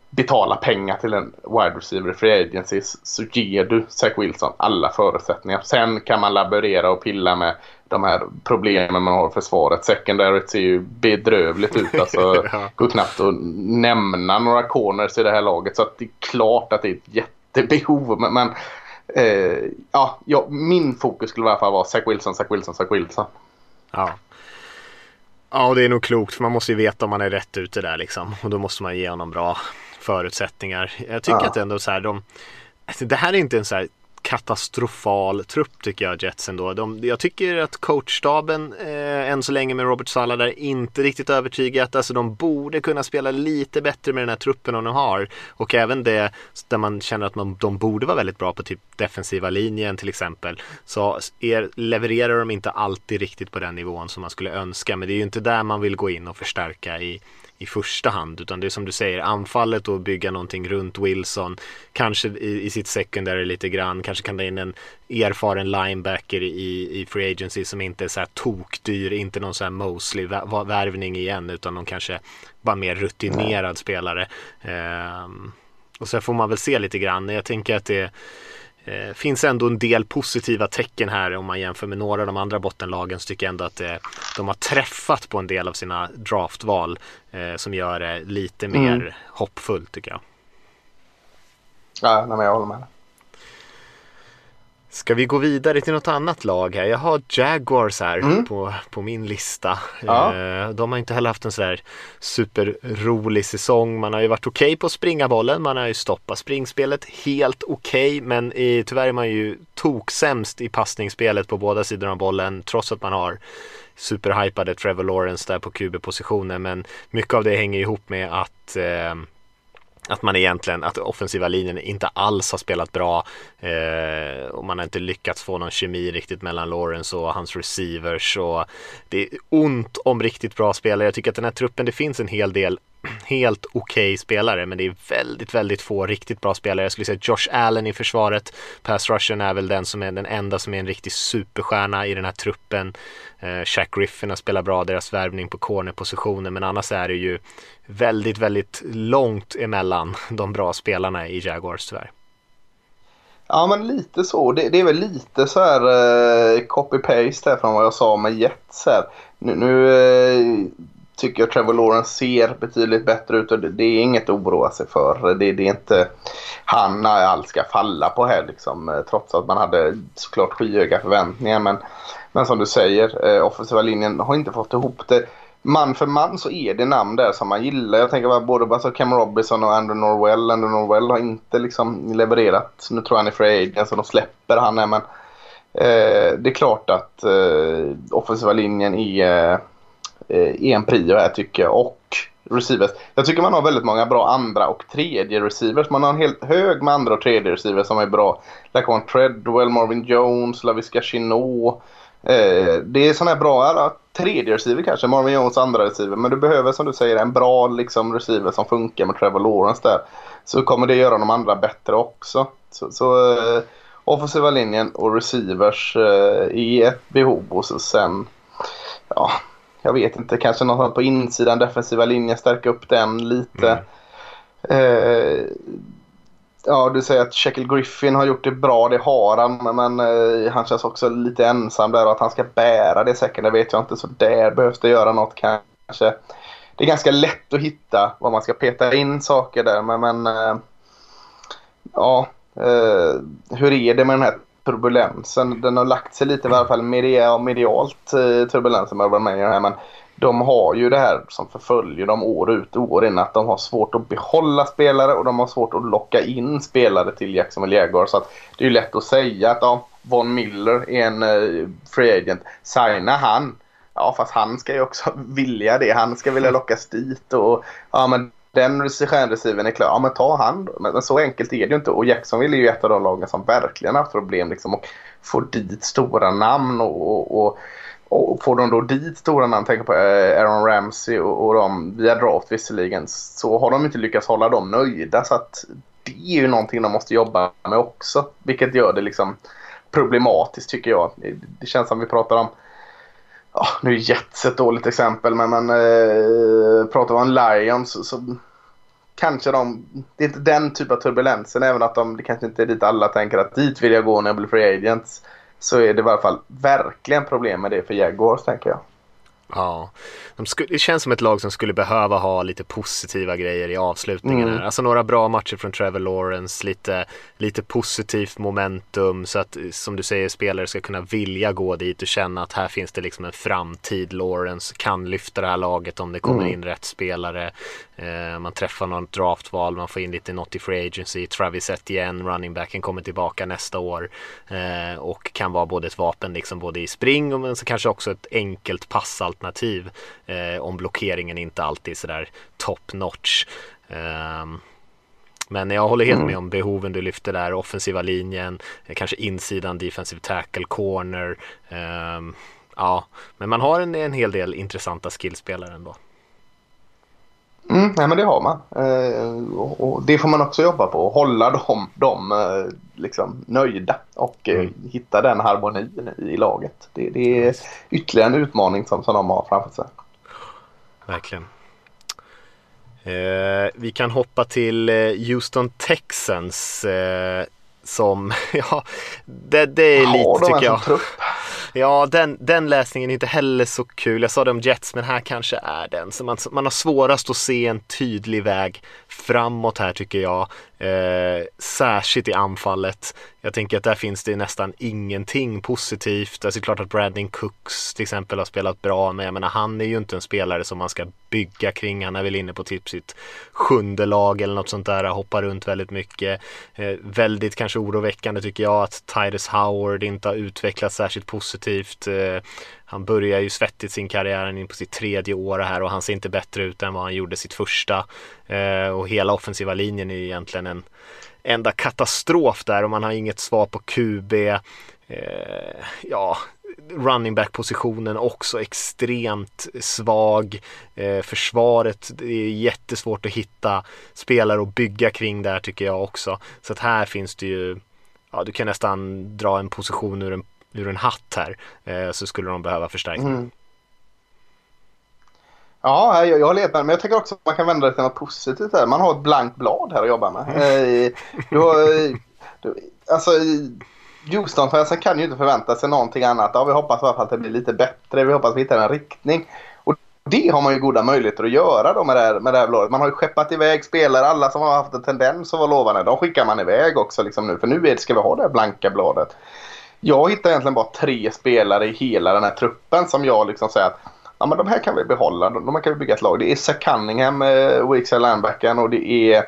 C: betala pengar till en wide receiver i free agency så ger du Zach Wilson alla förutsättningar. Sen kan man laborera och pilla med de här problemen man har i försvaret. Secondary ser ju bedrövligt ut. Alltså, ja. går knappt att nämna några corners i det här laget. Så det är klart att det är ett jättebehov. Men, men eh, ja, ja, min fokus skulle i alla fall vara Zach Wilson, Zach Wilson, Zach Wilson.
B: Ja. Ja, det är nog klokt för man måste ju veta om man är rätt ute där liksom. Och då måste man ge honom bra förutsättningar. Jag tycker ja. att ändå så här, de, det här är inte en så här katastrofal trupp tycker jag Jets ändå. De, jag tycker att coachstaben eh, än så länge med Robert Sala där inte riktigt övertygat. Alltså de borde kunna spela lite bättre med den här truppen de har. Och även det där man känner att man, de borde vara väldigt bra på typ defensiva linjen till exempel. Så er, levererar de inte alltid riktigt på den nivån som man skulle önska. Men det är ju inte där man vill gå in och förstärka i i första hand utan det är som du säger anfallet och bygga någonting runt Wilson. Kanske i, i sitt secondary lite grann kanske kan ta in en erfaren linebacker i, i free agency som inte är så här tokdyr inte någon så här Mosley värvning igen utan någon kanske bara mer rutinerad spelare. Ehm, och så får man väl se lite grann. Jag tänker att det eh, finns ändå en del positiva tecken här om man jämför med några av de andra bottenlagen så tycker jag ändå att eh, de har träffat på en del av sina draftval eh, som gör det lite mm. mer mm. hoppfullt tycker jag.
C: Ja, nej, jag håller med.
B: Ska vi gå vidare till något annat lag här? Jag har Jaguars här mm. på, på min lista. Ja. Eh, de har inte heller haft en sådär superrolig säsong. Man har ju varit okej okay på att springa bollen. Man har ju stoppat springspelet helt okej. Okay, men i, tyvärr är man ju toksämst i passningsspelet på båda sidor av bollen. Trots att man har superhypade Trevor Lawrence där på QB-positionen. Men mycket av det hänger ihop med att eh, att man egentligen, att offensiva linjen inte alls har spelat bra eh, och man har inte lyckats få någon kemi riktigt mellan Lawrence och hans receivers och det är ont om riktigt bra spelare. Jag tycker att den här truppen, det finns en hel del helt okej okay spelare men det är väldigt, väldigt få riktigt bra spelare. Jag skulle säga Josh Allen i försvaret. Pass Russian är väl den som är den enda som är en riktig superstjärna i den här truppen. Eh, Shaq Griffin har spelat bra, deras värvning på cornerpositionen men annars är det ju väldigt, väldigt långt emellan de bra spelarna i Jaguars tyvärr.
C: Ja men lite så. Det, det är väl lite så här eh, copy-paste här från vad jag sa med Jets här. Nu, nu eh, tycker jag Trevor Lawrence ser betydligt bättre ut och det, det är inget att oroa sig för. Det, det är inte han allt ska falla på här liksom. Eh, trots att man hade såklart skyhöga förväntningar. Men, men som du säger, eh, offensiva linjen har inte fått ihop det. Man för man så är det namn där som man gillar. Jag tänker bara både alltså Cam Robinson och Andrew Norwell. Andrew Norwell har inte liksom levererat. Nu tror jag han är free agent så de släpper han är men eh, det är klart att eh, offensiva linjen är eh, är en prio här tycker jag. Och receivers. Jag tycker man har väldigt många bra andra och tredje receivers. Man har en helt hög med andra och tredje receivers som är bra. Lacon Treadwell, Marvin Jones, Laviska Chinot. Eh, det är sådana här bra alla, tredje receiver kanske, Marvin Jones andra receiver. Men du behöver som du säger en bra liksom, receiver som funkar med Trevor Lawrence där. Så kommer det göra de andra bättre också. Så, så eh, offensiva linjen och receivers eh, i ett behov och så sen ja, jag vet inte, kanske något på insidan, defensiva linjen, stärka upp den lite. Mm. Eh, ja, du säger att Shekel Griffin har gjort det bra, det har han, men eh, han känns också lite ensam där och att han ska bära det säkert, det vet jag inte. Så där behövs det göra något kanske. Det är ganska lätt att hitta vad man ska peta in saker där, men, men eh, ja, eh, hur är det med den här turbulensen. Den har lagt sig lite i alla fall medialt eh, turbulensen med här. Men de har ju det här som förföljer dem år ut och år in. Att de har svårt att behålla spelare och de har svårt att locka in spelare till Jacksonville Jaguars. Så att det är ju lätt att säga att ja, Von Miller är en eh, free agent. Signa han. Ja, fast han ska ju också vilja det. Han ska vilja lockas dit. Och, ja, men den stjärnreceiven är klar, ja men ta han Men så enkelt är det ju inte. Och Jacksonville är ju ett av de lagen som verkligen haft problem liksom och får dit stora namn och, och, och, och får de då dit stora namn, tänker på eh, Aaron Ramsey och, och de via draft visserligen, så har de inte lyckats hålla dem nöjda. Så att det är ju någonting de måste jobba med också. Vilket gör det liksom problematiskt tycker jag. Det känns som vi pratar om Ja, nu är Jets ett dåligt exempel men men eh, pratar om Lions så, så kanske de, det är inte den typen av turbulensen även att de, det kanske inte är dit alla tänker att dit vill jag gå när jag blir free agents. Så är det i alla fall verkligen problem med det för Jaguars tänker jag.
B: Ja, de skulle, det känns som ett lag som skulle behöva ha lite positiva grejer i avslutningen. Mm. Här. Alltså några bra matcher från Trevor Lawrence, lite, lite positivt momentum så att som du säger spelare ska kunna vilja gå dit och känna att här finns det liksom en framtid. Lawrence kan lyfta det här laget om det kommer mm. in rätt spelare. Eh, man träffar något draftval, man får in lite något i free agency. Travis Etienne, running backen, kommer tillbaka nästa år eh, och kan vara både ett vapen liksom både i spring och men så kanske också ett enkelt passalternativ eh, om blockeringen inte alltid är sådär top notch. Um, men jag håller helt mm. med om behoven du lyfter där, offensiva linjen, kanske insidan, defensive tackle, corner. Um, ja, men man har en, en hel del intressanta skillspelare ändå.
C: Mm, nej men det har man. Eh, och, och, det får man också jobba på. Hålla dem, dem eh, liksom nöjda och eh, mm. hitta den harmonin i laget. Det, det är ytterligare en utmaning som, som de har framför sig.
B: Verkligen. Eh, vi kan hoppa till eh, Houston Texans eh, som, ja, det, det är ja, lite tycker jag. Trupp. Ja, den, den läsningen är inte heller så kul. Jag sa det om Jets, men här kanske är den. Så man, man har svårast att se en tydlig väg framåt här tycker jag. Eh, särskilt i anfallet. Jag tänker att där finns det nästan ingenting positivt. Alltså, det är klart att Brandon Cooks till exempel har spelat bra, men jag menar han är ju inte en spelare som man ska bygga kring. Han är väl inne på typ sitt sjunde lag eller något sånt där, hoppar runt väldigt mycket. Eh, väldigt kanske oroväckande tycker jag att Titus Howard inte har utvecklats särskilt positivt. Eh, han börjar ju svettigt sin karriär in på sitt tredje år här och han ser inte bättre ut än vad han gjorde sitt första. Eh, och hela offensiva linjen är ju egentligen en enda katastrof där och man har inget svar på QB. Eh, ja, running back positionen också extremt svag. Eh, försvaret, det är jättesvårt att hitta spelare att bygga kring där tycker jag också. Så att här finns det ju, ja du kan nästan dra en position ur en, ur en hatt här. Eh, så skulle de behöva förstärkning. Mm.
C: Ja, jag, jag håller med. Men jag tänker också att man kan vända det till något positivt. Här. Man har ett blankt blad här att jobba med. Mm. Du har, du, alltså, Houston-fansen kan ju inte förvänta sig någonting annat. Ja, vi hoppas i alla fall att det blir lite bättre. Vi hoppas att vi hittar en riktning. Och det har man ju goda möjligheter att göra då med det här, med det här bladet. Man har ju skeppat iväg spelare. Alla som har haft en tendens att vara lovande, de skickar man iväg också liksom nu. För nu ska vi ha det här blanka bladet. Jag hittar egentligen bara tre spelare i hela den här truppen som jag liksom säger att ja, men de här kan vi behålla. De här kan vi bygga ett lag. Det är Zach Cunningham, eh, Weeks linebacken och det är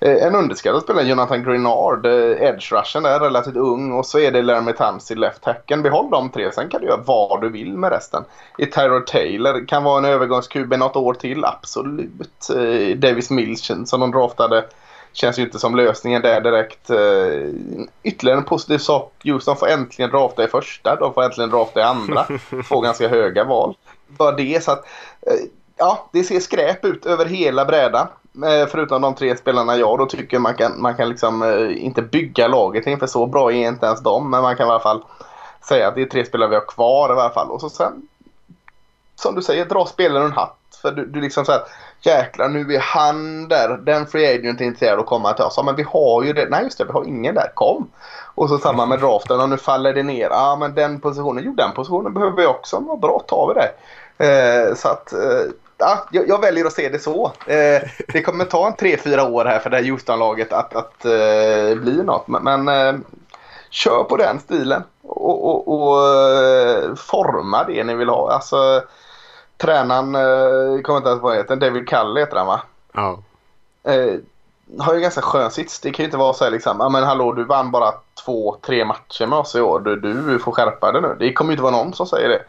C: eh, en underskattad spelare, Jonathan Grenard, eh, edge rushen är relativt ung och så är det Laramie Tansi, left hacken. Behåll de tre, sen kan du göra vad du vill med resten. I Tyrod Taylor kan vara en övergångskub något år till, absolut. Eh, Davis Mills som de draftade känns ju inte som lösningen där direkt. Uh, ytterligare en positiv sak. Houston får äntligen drafta i första. De får äntligen drafta i andra. Får ganska höga val bara det. Så att, eh, ja, det ser skräp ut över hela brädan. Eh, förutom de tre spelarna jag då tycker man kan, man kan liksom eh, inte bygga laget inför så bra är inte ens de. Men man kan i alla fall säga att det är tre spelare vi har kvar i alla fall. Och så sen, som du säger, dra spelaren en hatt. För du, du liksom såhär, jäklar nu är han där, den free agent är intresserad att komma till oss. Ja men vi har ju det, nej just det, vi har ingen där, kom. Och så samma med draften och nu faller det ner. Ja men den positionen, jo den positionen behöver vi också. Vad bra, tar vi det. Eh, så att eh, ja, jag, jag, väljer att se det så. Eh, det kommer ta en tre fyra år här för det här Houston-laget att, att eh, bli något. Men, men eh, kör på den stilen och, och, och eh, forma det ni vill ha. Alltså, tränaren, eh, kommer inte ens på vad heter, David Culley heter han va?
B: Ja.
C: Eh, har ju ganska skön sits. Det kan ju inte vara så här liksom, ja men hallå du vann bara två, tre matcher med oss i år. Du, du får skärpa dig nu. Det kommer ju inte vara någon som säger det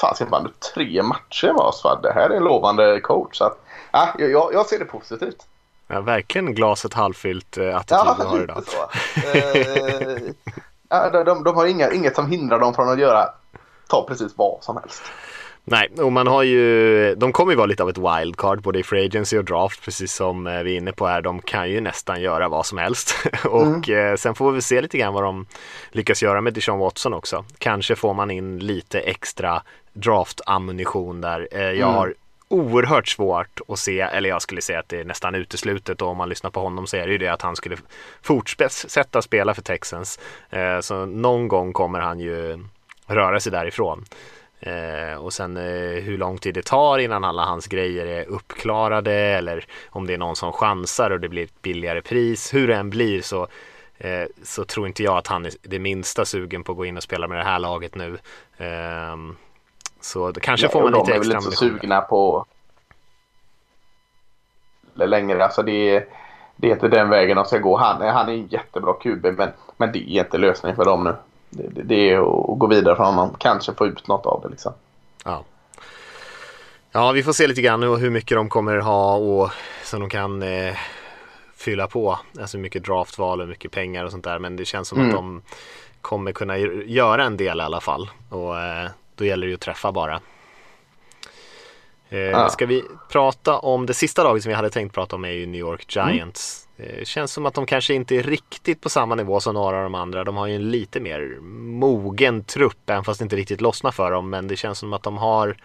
C: fasiken vann du tre matcher med oss. Va? Det här är en lovande coach. Så att, ja, jag, jag ser det positivt.
B: Ja, verkligen glaset halvfyllt äh, attityd ja, du har idag. Så.
C: eh, ja, de, de, de har inga, inget som hindrar dem från att göra ta precis vad som helst.
B: Nej, och man har ju, de kommer ju vara lite av ett wildcard både i Free Agency och Draft precis som eh, vi är inne på här. De kan ju nästan göra vad som helst och mm. eh, sen får vi se lite grann vad de lyckas göra med Deshaun Watson också. Kanske får man in lite extra draft-ammunition där. Eh, jag mm. har oerhört svårt att se, eller jag skulle säga att det är nästan uteslutet och om man lyssnar på honom så är det ju det att han skulle fortsätta spela för Texans. Eh, så någon gång kommer han ju röra sig därifrån. Eh, och sen eh, hur lång tid det tar innan alla hans grejer är uppklarade eller om det är någon som chansar och det blir ett billigare pris. Hur det än blir så, eh, så tror inte jag att han är det minsta sugen på att gå in och spela med det här laget nu. Så det kanske ja, får man lite extra De är väl
C: så sugna på längre. Alltså det är, det är inte den vägen de ska gå. Han, han är en jättebra QB men, men det är inte lösningen för dem nu. Det, det, är att gå vidare från honom. Kanske få ut något av det liksom.
B: Ja. Ja, vi får se lite grann hur mycket de kommer ha och så de kan eh, fylla på. Alltså hur mycket draftval och mycket pengar och sånt där. Men det känns som mm. att de kommer kunna göra en del i alla fall. Och eh, då gäller det ju att träffa bara. Eh, ja. Ska vi prata om det sista laget som vi hade tänkt prata om är ju New York Giants. Mm. Det känns som att de kanske inte är riktigt på samma nivå som några av de andra. De har ju en lite mer mogen trupp, även fast det inte riktigt lossnar för dem. Men det känns som att de har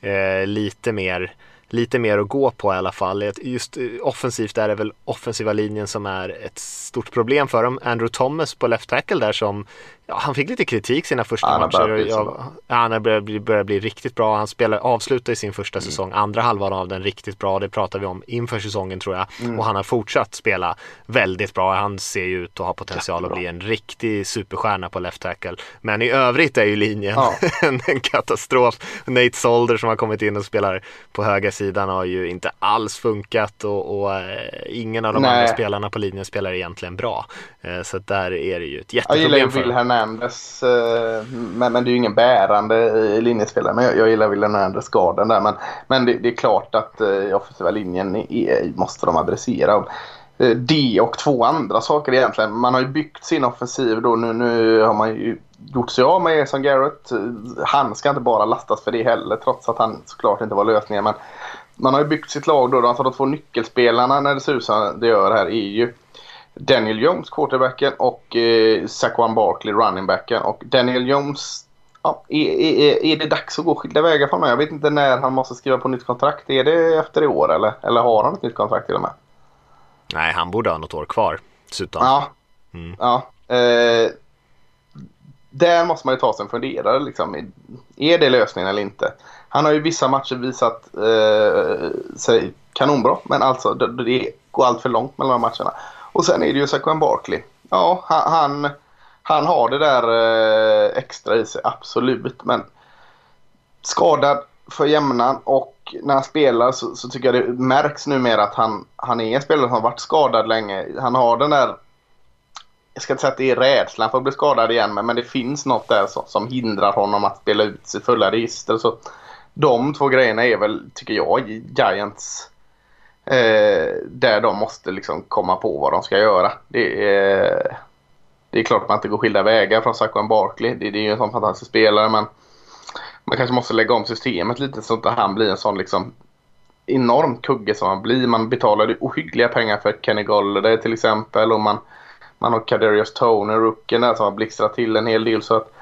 B: eh, lite mer lite mer att gå på i alla fall. Just eh, offensivt är det väl offensiva linjen som är ett stort problem för dem. Andrew Thomas på left tackle där som Ja, han fick lite kritik sina första
C: Han
B: matcher.
C: bli
B: Jag, han har börjat bli, börjat bli riktigt bra. Han spelar, avslutade sin första
C: Mm.
B: säsong, andra halvan av den riktigt bra. Det pratar vi om inför säsongen tror jag.
C: Mm.
B: Och han har fortsatt spela väldigt bra. Han ser ju ut att ha potential att
C: Jättebra.
B: bli en riktig superstjärna på left tackle. Men i övrigt är ju linjen
C: Ja.
B: en, katastrof. Nate Solder som har kommit in och spelar på höga sidan har ju inte alls funkat och, och eh, ingen av de
C: Nej.
B: andra spelarna på linjen spelar egentligen bra. Eh, så att där är det ju ett
C: Jag gillar ju Hernandez, eh, men, men det är ju ingen bärande linjespelare. Men jag, jag gillar William Hernandez garden där. Men, men det, det är klart att eh, offensiva linjen är, måste de adressera. Eh, Det och två andra saker egentligen. Man har ju byggt sin offensiv då. Nu, nu har man ju gjort sig av med Eson Garrett. Eh, han ska inte bara lastas för det heller trots att han såklart inte var lösningen. Men man har ju byggt sitt lag då. Alltså de två nyckelspelarna när det ser ut som det gör här är ju Daniel Jones, quarterbacken och eh, Saquon Barkley, runningbacken. Och Daniel Jones, ja, är, är, är det dags att gå skilda vägar för mig? Jag vet inte när han måste skriva på nytt kontrakt. Är det efter i år eller, eller har han ett nytt kontrakt till och med?
B: Nej, han borde ha något år kvar. Dessutom.
C: Ja.
B: Mm.
C: ja. Eh, där måste man ju ta sig en funderare. Liksom. Är det lösningen eller inte? Han har ju vissa matcher visat eh, sig kanonbra. Men alltså det, det går allt för långt mellan de matcherna. Och sen är det ju Saquon Barkley. Ja, han, han, har det där eh, extra i sig, absolut. Men skadad för jämnan och när han spelar så, så tycker jag det märks numera att han, han är en spelare som har varit skadad länge. Han har den där, jag ska inte säga att det är rädslan för att bli skadad igen, men, men det finns något där som, som hindrar honom att spela ut sitt fulla register. Så de två grejerna är väl, tycker jag, Giants eh, där de måste liksom komma på vad de ska göra. Det är, det är klart att man inte går skilda vägar från Saquon Barkley. Det, det är ju en sån fantastisk spelare men man kanske måste lägga om systemet lite så att han blir en sån liksom enorm kugge som han blir. Man betalade ohyggliga pengar för Kenny Golladay till exempel och man, man har Kadarius Toner, rookien där som har blixtrat till en hel del så att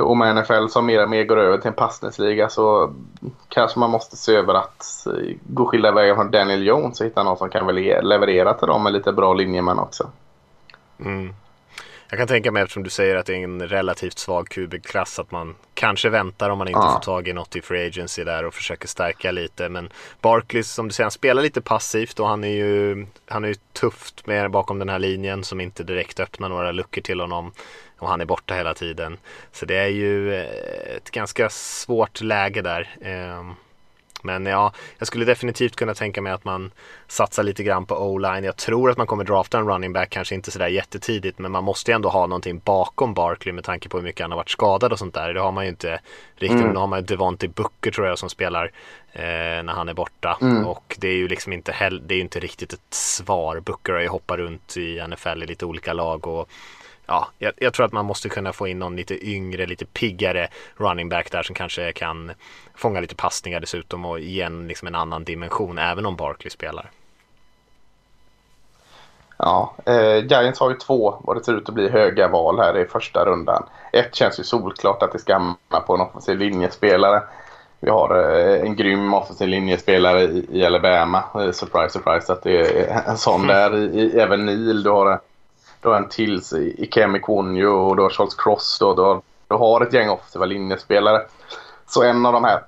C: och med NFL som mer och mer går över till en passningsliga så kanske man måste se över att eh, gå skilda vägar från Daniel Jones och hitta någon som kan väl leverera till dem med lite bra linjemän också.
B: Mm. Jag kan tänka mig eftersom du säger att det är en relativt svag QB-klass att man kanske väntar om man inte
C: Ja.
B: får tag i något i Free Agency där och försöker stärka lite. Men Barkley som du säger, han spelar lite passivt och han är ju, han är ju tufft med bakom den här linjen som inte direkt öppnar några luckor till honom. Och han är borta hela tiden. Så det är ju eh, ett ganska svårt läge där. Ehm, Men ja, jag skulle definitivt kunna tänka mig att man satsar lite grann på o-line. Jag tror att man kommer drafta en running back, kanske inte sådär jättetidigt, men man måste ju ändå ha någonting bakom Barkley med tanke på hur mycket han har varit skadad och sånt där. Det har man ju inte riktigt.
C: Mm.
B: Nu har man ju Devontae Booker tror jag som spelar eh, när han är borta.
C: Mm.
B: Och det är ju liksom inte, heller, det är inte riktigt ett svar. Booker har ju hoppat runt i NFL i lite olika lag och ja, jag, jag tror att man måste kunna få in någon lite yngre, lite piggare running back där som kanske kan fånga lite passningar dessutom och igen liksom en annan dimension även om Barkley spelar.
C: Ja, eh, Giants har ju två vad det ser ut att bli höga val här i första rundan. Ett känns ju solklart att det ska hamna på en offensiv linjespelare. Vi har eh, en grym offensiv linjespelare i, i Alabama. Eh, surprise, surprise att det är en sån där. I, i, även Neil, du har, du har en till i, Kemi Konjo och du har Charles Cross. Då, du, har, du har ett gäng offensiva linjespelare. Så en av de här,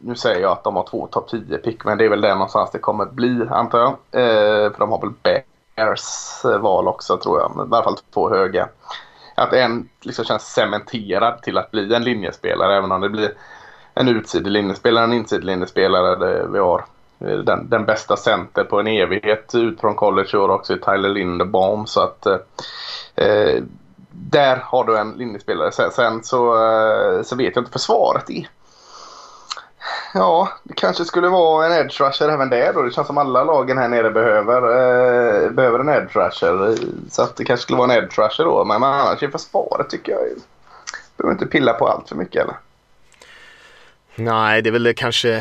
C: nu säger jag att de har två topp 10 pick, men det är väl det någonstans det kommer bli antar jag. Eh, för de har väl Bears eh, val också tror jag, i alla fall två höga. Att en liksom känns cementerad till att bli en linjespelare, även om det blir en utsidig linjespelare, en insidig linjespelare. Det, vi har Eh, den, den bästa center på en evighet ut från college i år också i Tyler Linderbaum. Så att eh, eh, där har du en linjespelare. Sen, sen så, eh, så vet jag inte försvaret i. Ja, det kanske skulle vara en edge rusher även där då. Det känns som alla lagen här nere behöver, eh, behöver en edge rusher. Så att det kanske skulle vara en edge rusher då. Men, men annars i försvaret tycker jag ju- behöver inte pilla på allt för mycket eller?
B: Nej, det är väl det kanske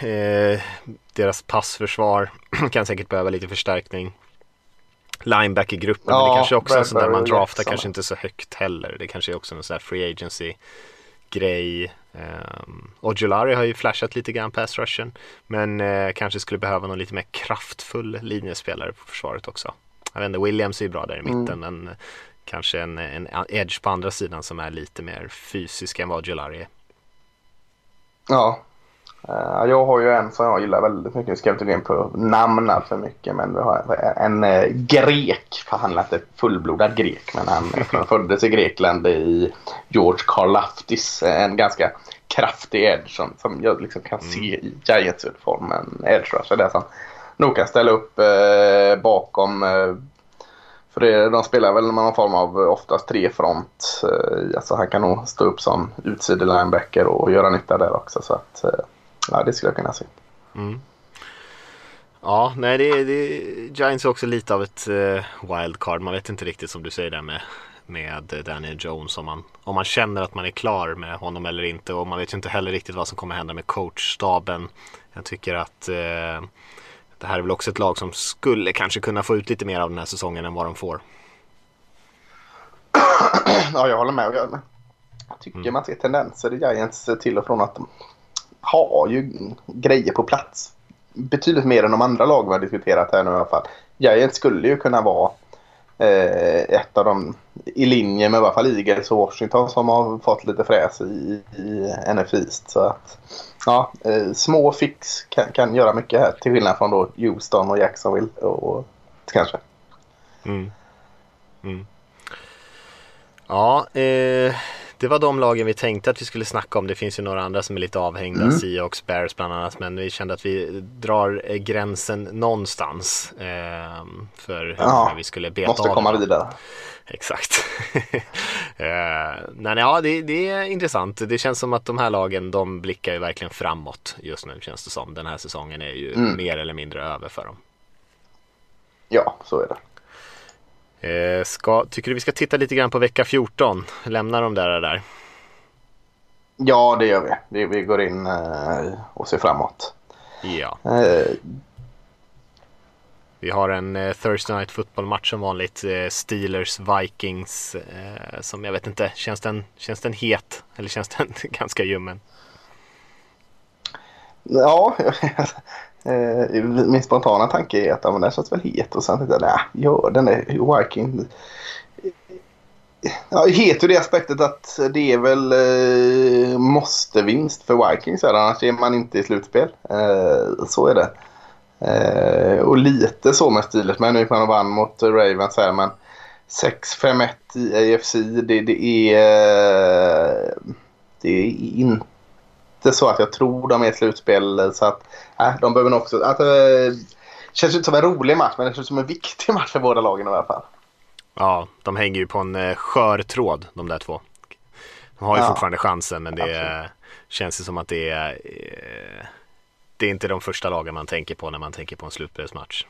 B: eh, deras passförsvar kan säkert behöva lite förstärkning. Linebacker-gruppen, men det
C: Ja,
B: kanske också är sånt där man draftar
C: Jackson.
B: kanske inte så högt heller. Det kanske är också en sån här free agency grej. Um, Ojulari har ju flashat lite grann pass rushen. Men eh, kanske skulle behöva någon lite mer kraftfull linjespelare på försvaret också. Jag vet inte, Williams är ju bra där i mitten men kanske en, en edge på andra sidan som är lite mer fysisk än vad Gelari är.
C: Ja. Uh, jag har ju en som jag gillar väldigt mycket. Vi ska inte gå in på namn för mycket. Men vi har en uh, grek. För han är inte fullblodad grek. Men han föddes i Grekland i George Karlaftis. En ganska kraftig edge som, som jag liksom kan mm. se i Giants-uniformen. Edge rusher där som nog kan ställa upp uh, bakom för det, de spelar väl någon form av oftast trefront. Eh, alltså han kan nog stå upp som utside-linebacker och göra nytta där också. Så att, eh, ja, det skulle jag kunna se. Mm.
B: Ja, nej det, det Giants är också lite av ett uh, wildcard. Man vet inte riktigt som du säger där med, med Daniel Jones om man, om man känner att man är klar med honom eller inte. Och man vet ju inte heller riktigt vad som kommer hända med coachstaben. Jag tycker att uh, det här är väl också ett lag som skulle kanske kunna få ut lite mer av den här säsongen än vad de får.
C: Ja, jag håller med. Jag, tycker mm. man ser tendenser i Giants till och från att de har ju grejer på plats. Betydligt mer än de andra lag vi har diskuterat här nu i alla fall. Giants skulle ju kunna vara eh, ett av de i linje med i alla fall Eagles och Washington som har fått lite fräs i, i NFC East. Så att, ja, eh, små fix kan, kan göra mycket här till skillnad från då Houston och Jacksonville och, och kanske. Mm.
B: Mm. Ja, eh, det var de lagen vi tänkte att vi skulle snacka om. Det finns ju några andra som är lite avhängda, mm. Seahawks, Bears bland annat. Men vi kände att vi drar eh, gränsen någonstans eh, för hur ja, vi skulle beta
C: måste av. Måste komma vidare.
B: Exakt. eh, men ja, det, det, är intressant. Det känns som att de här lagen, de blickar ju verkligen framåt just nu känns det som. Den här säsongen är ju mm. mer eller mindre över för dem.
C: Ja, så är det.
B: Eh, ska, tycker du vi ska titta lite grann på vecka 14? Lämna de där där.
C: Ja, det gör vi. Vi, vi går in eh, och ser framåt.
B: Ja. Eh. Vi har en eh, Thursday Night Football-match som vanligt. Steelers-Vikings. Som jag vet inte, känns den, känns den het? Eller känns den ganska ljummen?
C: Ja, Eh, min spontana tanke är att ja, den känns väl het och sen tänkte jag nej, gör den är Viking. Ja, het ur det aspektet att det är väl eh, måste vinst för Vikings här, annars är man inte i slutspel. Eh, så är det. Eh, och lite så med stilet, men nu gick man och vann mot Ravens här men 6-5-1 i AFC det, det är eh, det är inte inte så att jag tror de är ett slutspel. Så att, äh, de behöver nog också... Att, äh, känns inte som en rolig match, men det känns som en viktig match för båda lagen i alla fall.
B: Ja, de hänger ju på en eh, skör tråd de där två. De har ju ja. fortfarande chansen, men det Absolut. känns ju som att det är... Eh, det är inte de första lagen man tänker på när man tänker på en slutspelsmatch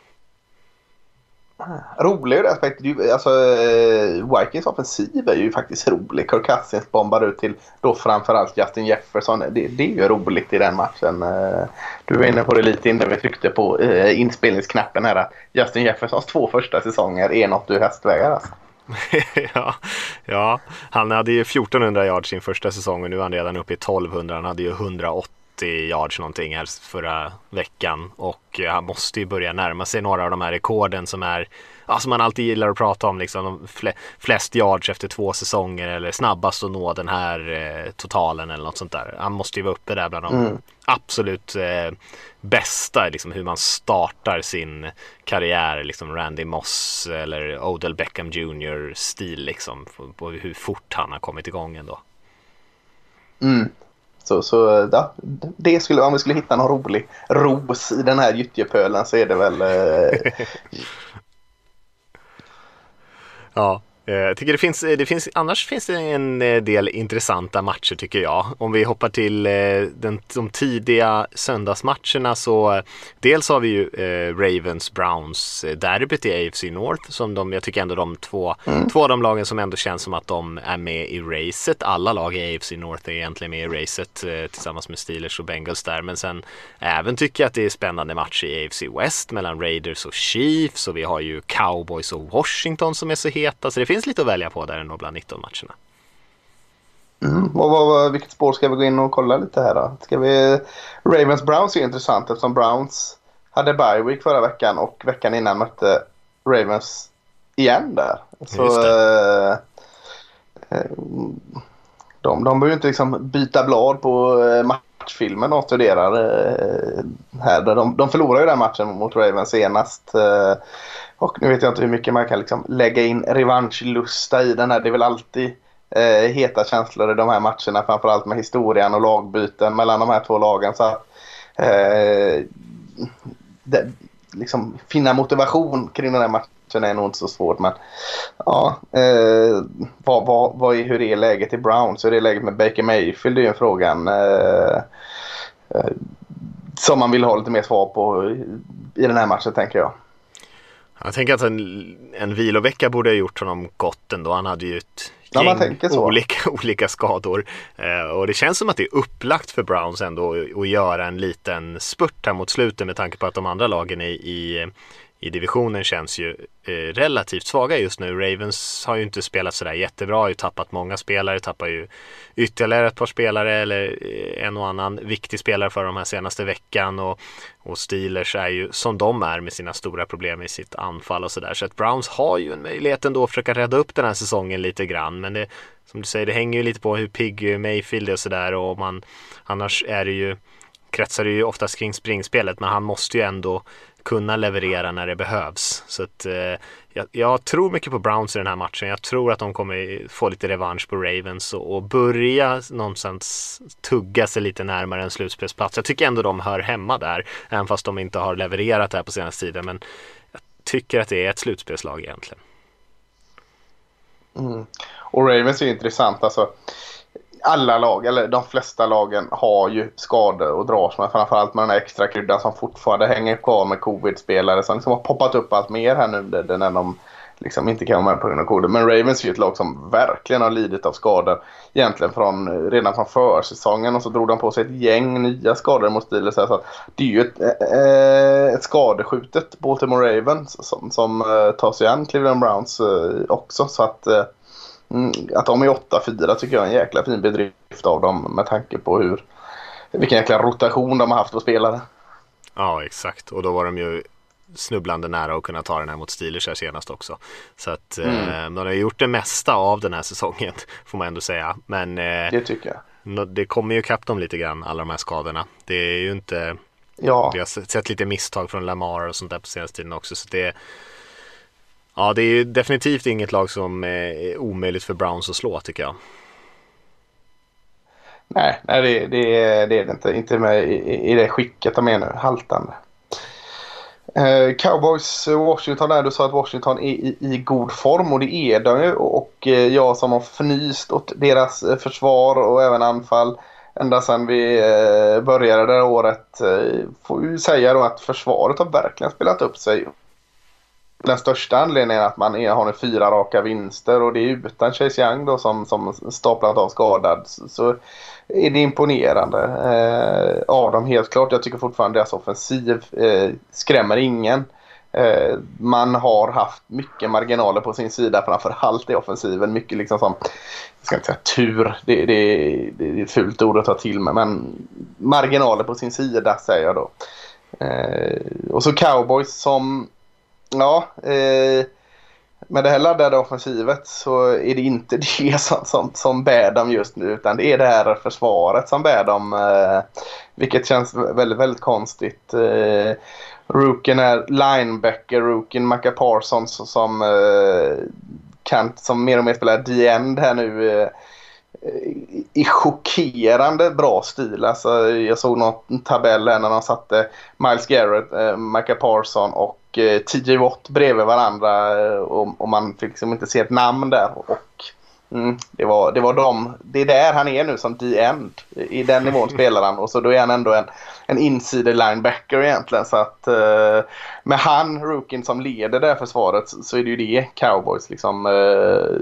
C: rolig ur aspekten. Alltså, eh, Vikings offensiv är ju faktiskt rolig. Kirk Cousins bombar ut till då framförallt Justin Jefferson. Det, det är ju roligt i den matchen. Eh, du var inne på det lite innan vi tryckte på eh, inspelningsknappen här. Justin Jeffersons två första säsonger är något du hästvägar alltså.
B: ja, ja, han hade ju 1400 yards sin första säsong och nu är han redan uppe i 1200. Han hade ju 180 yards någonting här förra veckan och han måste ju börja närma sig några av de här rekorden som är ja, som man alltid gillar att prata om liksom flest yards efter två säsonger eller snabbast att nå den här eh, totalen eller något sånt där. Han måste ju vara uppe där bland de mm. absolut eh, bästa, liksom hur man startar sin karriär, liksom Randy Moss eller Odell Beckham Jr stil liksom på hur fort han har kommit igång ändå.
C: Mm. Så, så ja, det skulle, om vi skulle hitta någon rolig ros i den här gyttjepölen så är det väl... Eh...
B: ja. Eh, jag tycker det finns, det finns, annars finns det en eh, del intressanta matcher tycker jag. Om vi hoppar till eh, den, de tidiga söndagsmatcherna så dels har vi ju Ravens Browns derbyt i AFC North som de, jag tycker ändå de två, mm. två av de lagen som ändå känns som att de är med i racet. Alla lag i AFC North är egentligen med i racet tillsammans med Steelers och Bengals där. Men sen även tycker jag att det är spännande matcher i AFC West mellan Raiders och Chiefs och vi har ju Cowboys och Washington som är så heta. Så det finns lite att välja på där ändå bland 19 matcherna.
C: Mm. Och vad, vilket spår ska vi gå in och kolla lite här då? Ska vi... Ravens Browns är intressant eftersom Browns hade bye week förra veckan och veckan innan mötte Ravens igen där. Så, eh, eh, de, de behöver ju inte liksom byta blad på eh, matchfilmen de studerar eh, här. De, de förlorade ju den matchen mot Ravens senast. Eh, och nu vet jag inte hur mycket man kan liksom lägga in revanschlusta i den här. Det är väl alltid eh, heta känslor i de här matcherna. Framförallt med historien och lagbyten mellan de här två lagen. Så att, eh, det, liksom, finna motivation kring den här matchen är nog inte så svårt. Men ja, eh, vad, vad, vad är, hur är läget i Browns? Hur är läget med Baker Mayfield? Det är ju en frågan. Eh, eh, som man vill ha lite mer svar på i den här matchen tänker jag.
B: Jag tänker att en, en vilovecka borde ha gjort honom gott ändå. Han hade ju ett
C: Ja,
B: gäng
C: så.
B: olika, olika skador. Eh, och det känns som att det är upplagt för Browns ändå att- att göra en liten spurt här mot slutet med tanke på att de andra lagen i, i, i divisionen känns ju eh, relativt svaga just nu. Ravens har ju inte spelat sådär jättebra, har ju tappat många spelare, tappar ju ytterligare ett par spelare eller eh, en och annan viktig spelare för de här senaste veckan och, och Steelers är ju som de är med sina stora problem i sitt anfall och sådär. Så att Browns har ju en möjlighet ändå att försöka rädda upp den här säsongen lite grann. Men det, som du säger, det hänger ju lite på hur pigg Mayfield är och sådär och man, annars är det ju kretsar det ju oftast kring springspelet men han måste ju ändå kunna leverera när det behövs. Så att, eh, jag, jag tror mycket på Browns i den här matchen. Jag tror att de kommer få lite revansch på Ravens och, och börja någonstans tugga sig lite närmare en slutspelsplats. Jag tycker ändå de hör hemma där, även fast de inte har levererat det här på senaste tiden. Men jag tycker att det är ett slutspelslag egentligen.
C: Mm. Och Ravens är intressant. Alltså, alla lag, eller de flesta lagen, har ju skador och dras med. Framförallt med den här extra kryddan som fortfarande hänger kvar med covid-spelare som liksom har poppat upp allt mer här nu när de liksom inte kan vara med på grund av covid. Men Ravens är ju ett lag som verkligen har lidit av skador. Egentligen från, redan från försäsongen och så drog de på sig ett gäng nya skador mot Steelers. Så att det är ju ett, äh, ett skadeskjutet Baltimore Ravens som, som äh, tar sig an Cleveland Browns äh, också. Så att äh, att de är 8-4 tycker jag är en jäkla fin bedrift av dem med tanke på hur vilken jäkla rotation de har haft på spelare.
B: Ja, exakt. Och då var de ju snubblande nära att kunna ta den här mot Steelers här senast också. Så att eh, de har gjort det mesta av den här säsongen, får man ändå säga. Men eh,
C: Det tycker jag.
B: det kommer ju ikapp dem lite grann, alla de här skadorna. Det är ju inte,
C: Ja,
B: vi har sett sett lite misstag från Lamar och sånt där på senaste tiden också. Så det, ja, det är ju definitivt inget lag som eh, är omöjligt för Browns att slå tycker jag.
C: nej, nej det, det, det är det inte. Inte med i, i det skicket de är nu. Haltande. Eh, Cowboys Washington där. Du sa att Washington är i, i god form och det är de ju. Och eh, jag som har fnyst åt deras eh, försvar och även anfall ända sedan vi började det här året får ju säga då att försvaret har verkligen spelat upp sig. Den största anledningen är att man är, har nu fyra raka vinster och det är utan Chase Young då som, som staplat av skadad. Så, så är det imponerande eh, av dem helt klart. Jag tycker fortfarande deras offensiv eh, skrämmer ingen. Eh, man har haft mycket marginaler på sin sida framför allt i offensiven. Mycket liksom som, jag ska inte säga tur, det, det, det är ett fult ord att ta till med, men marginaler på sin sida säger jag då. Eh, och så cowboys som, ja, eh, med det här laddade offensivet så är det inte det som, som, som bär dem just nu utan det är det här försvaret som bär dem. Eh, vilket känns väldigt, väldigt konstigt. Eh, Rookien är linebacker, rookien Maca Parsons som eh, kan som mer och mer spelar the end här nu. Eh, i chockerande bra stil. Alltså, jag såg någon tabell här när de satte Miles Garrett, eh, Micah Parson och eh, TJ Watt bredvid varandra eh, och, och man fick liksom inte se ett namn där. Och, mm, det, var, det var de, det är där han är nu som D-end. I den nivån spelar han och så då är han ändå en, en insider linebacker egentligen. Så att eh, med han, rookien som leder det här försvaret så, så är det ju det Cowboys liksom eh,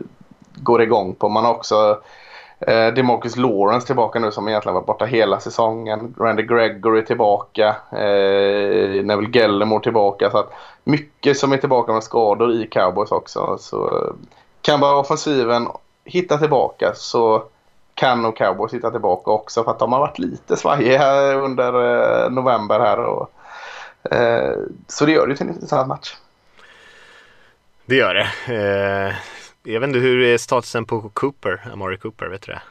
C: går igång på. Man har också Eh, Demarcus Lawrence tillbaka nu som egentligen varit borta hela säsongen. Randy Gregory tillbaka. Eh, Neville Gellemore tillbaka. Så att mycket som är tillbaka med skador i Cowboys också. Så eh, kan bara offensiven hitta tillbaka så kan nog Cowboys hitta tillbaka också. För att de har varit lite svajiga under eh, november här. Och, eh, så det gör det till en intressant match.
B: Det gör det. Eh, jag vet inte hur är statusen på Cooper, Amari Cooper, vet du det?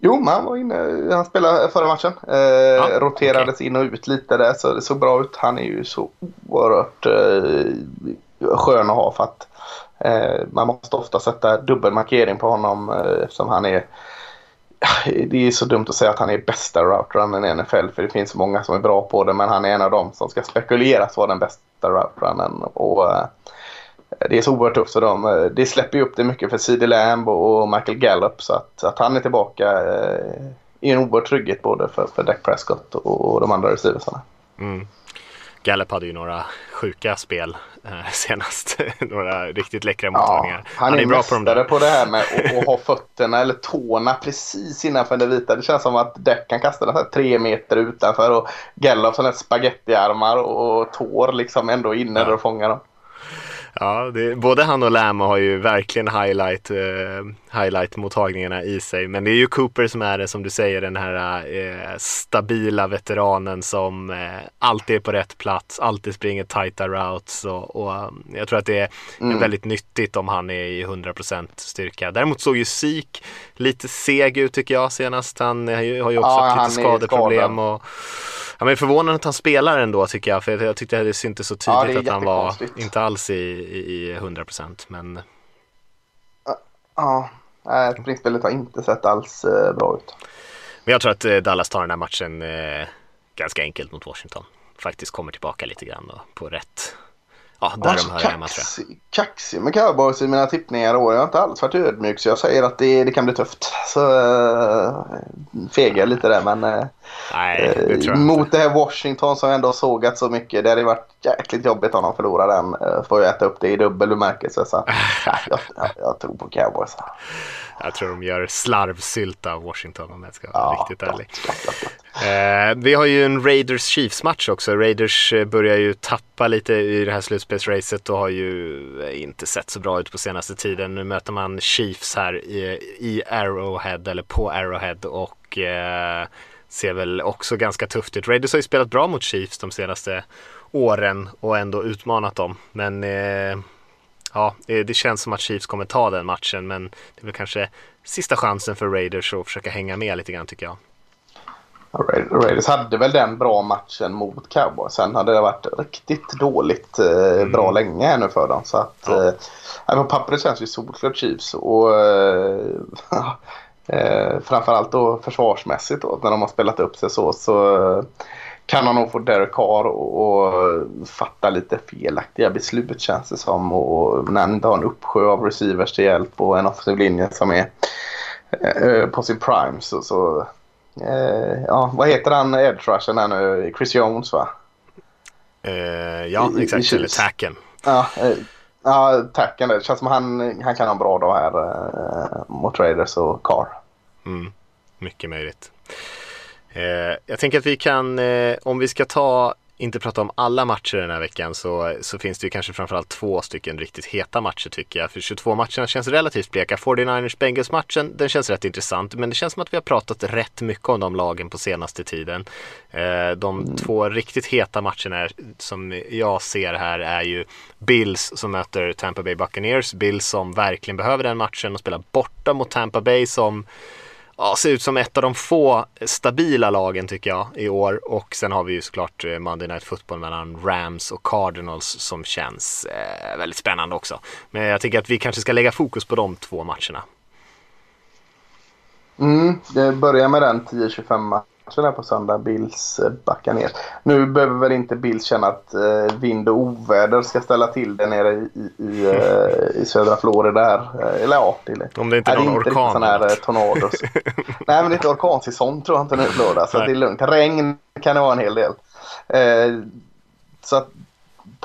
C: Jo, men han var inne. Han spelade förra matchen. Eh, ja, roterades okay. in och ut lite där så det såg bra ut. Han är ju så oerhört eh, skön att ha för att eh, man måste ofta sätta dubbelmarkering på honom eh, eftersom han är det är så dumt att säga att han är bästa routrunnen i NFL för det finns så många som är bra på det men han är en av dem som ska spekuleras vara den bästa routrunnen. Och, eh, det är så oerhört tufft för dem. Det släpper ju upp det mycket för CD Lamb och Michael Gallup så att, att han är tillbaka eh, är en oerhört trygghet både för, för Dak Prescott och de andra receiversarna.
B: Mm. Gallup hade ju några sjuka spel eh, senast. några riktigt läckra mottagningar.
C: Ja, han, han, är, är bra på, de på det här med att ha fötterna eller tårna precis innanför det vita. Det känns som att Deck kan kasta den tre meter utanför och Gallup som spagettiarmar och tår liksom ändå inne ja. och fångar dem.
B: Ja, det, både han och Lam har ju verkligen highlight, eh, highlight-mottagningarna i sig. Men det är ju Cooper som är det, som du säger, den här eh, stabila veteranen som eh, alltid är på rätt plats, alltid springer tajta routes. Och, och um, jag tror att det är mm. väldigt nyttigt om han är i 100% styrka. Däremot såg ju Sik lite seg ut tycker jag senast. Han har ju, har ju också ja, haft lite skadeproblem. Och, Ja, men förvånande att han spelar ändå tycker jag. För jag tyckte det syntes så tydligt ja, att han var inte alls i, i, i 100% men...
C: Ja, nej, springspelet har inte sett alls eh, bra ut.
B: Men jag tror att eh, Dallas tar den här matchen eh, ganska enkelt mot Washington. Faktiskt kommer tillbaka lite grann på rätt Ja, där alltså, de hör hemma tror jag.
C: Kaxig med cowboys i mina tippningar i år. Jag har inte alls varit ödmjuk så jag säger att det, det kan bli tufft. Så äh, fegar jag lite där men äh, Nej, det äh, mot det här Washington som ändå sågat så mycket. Det hade varit jäkligt jobbigt om de förlorar den. Äh, får jag äta upp det i dubbel bemärkelse. Så ja, jag, jag, jag tror på cowboys.
B: Jag tror de gör slarvsylt av Washington om jag ska vara ja, riktigt ärlig. Eh, vi har ju en Raiders Chiefs match också. Raiders eh, börjar ju tappa lite i det här slutspelsracet och har ju eh, inte sett så bra ut på senaste tiden. Nu möter man Chiefs här i, i Arrowhead eller på Arrowhead och eh, ser väl också ganska tufft ut. Raiders har ju spelat bra mot Chiefs de senaste åren och ändå utmanat dem. Men eh, ja, det känns som att Chiefs kommer ta den matchen men det är väl kanske sista chansen för Raiders att försöka hänga med lite grann tycker jag.
C: Raiders hade väl den bra matchen mot Cowboys. Sen hade det varit riktigt dåligt eh, mm. bra länge här nu för dem. Så att, ja. eh, på pappret känns ju solklart Chiefs. Och, eh, eh, framförallt då försvarsmässigt då, när de har spelat upp sig så. så kan han nog få Derek Carr och, och fatta lite felaktiga beslut känns det som. Och när han inte har en uppsjö av receivers till hjälp och en offensiv linje som är eh, på sin prime så, så eh, ja, vad heter han edge rushen här nu? Chris Jones va?
B: Eh, ja, I, exakt. I eller tacken.
C: Ja, eh, ja, tacken. Det känns som han, han kan ha en bra dag här eh, mot Raiders och Carr.
B: Mm, mycket möjligt. Eh, jag tänker att vi kan, eh, om vi ska ta, inte prata om alla matcher den här veckan så, så finns det ju kanske framförallt två stycken riktigt heta matcher tycker jag. För 22 matcherna känns relativt bleka. 49ers Bengals matchen, den känns rätt intressant. Men det känns som att vi har pratat rätt mycket om de lagen på senaste tiden. Eh, de mm. två riktigt heta matcherna som jag ser här är ju Bills som möter Tampa Bay Buccaneers. Bills som verkligen behöver den matchen och spelar borta mot Tampa Bay som ja, ser ut som ett av de få stabila lagen tycker jag i år. Och sen har vi ju såklart eh, Monday Night Football mellan Rams och Cardinals som känns eh, väldigt spännande också. Men jag tycker att vi kanske ska lägga fokus på de två matcherna.
C: Mm, det börjar med den 10-25 matchen här på söndag. Bills eh, backar ner. Nu behöver väl inte Bills känna att eh, vind och oväder ska ställa till det nere i, i, eh, i södra Florida. Här. Eh, eller ja,
B: det. Om det inte är någon
C: inte
B: orkan.
C: Här, eh, tornados. Nej, men det är inte orkansäsong tror jag inte nu Florida. Så det är lugnt. Regn kan det vara en hel del. Eh, så att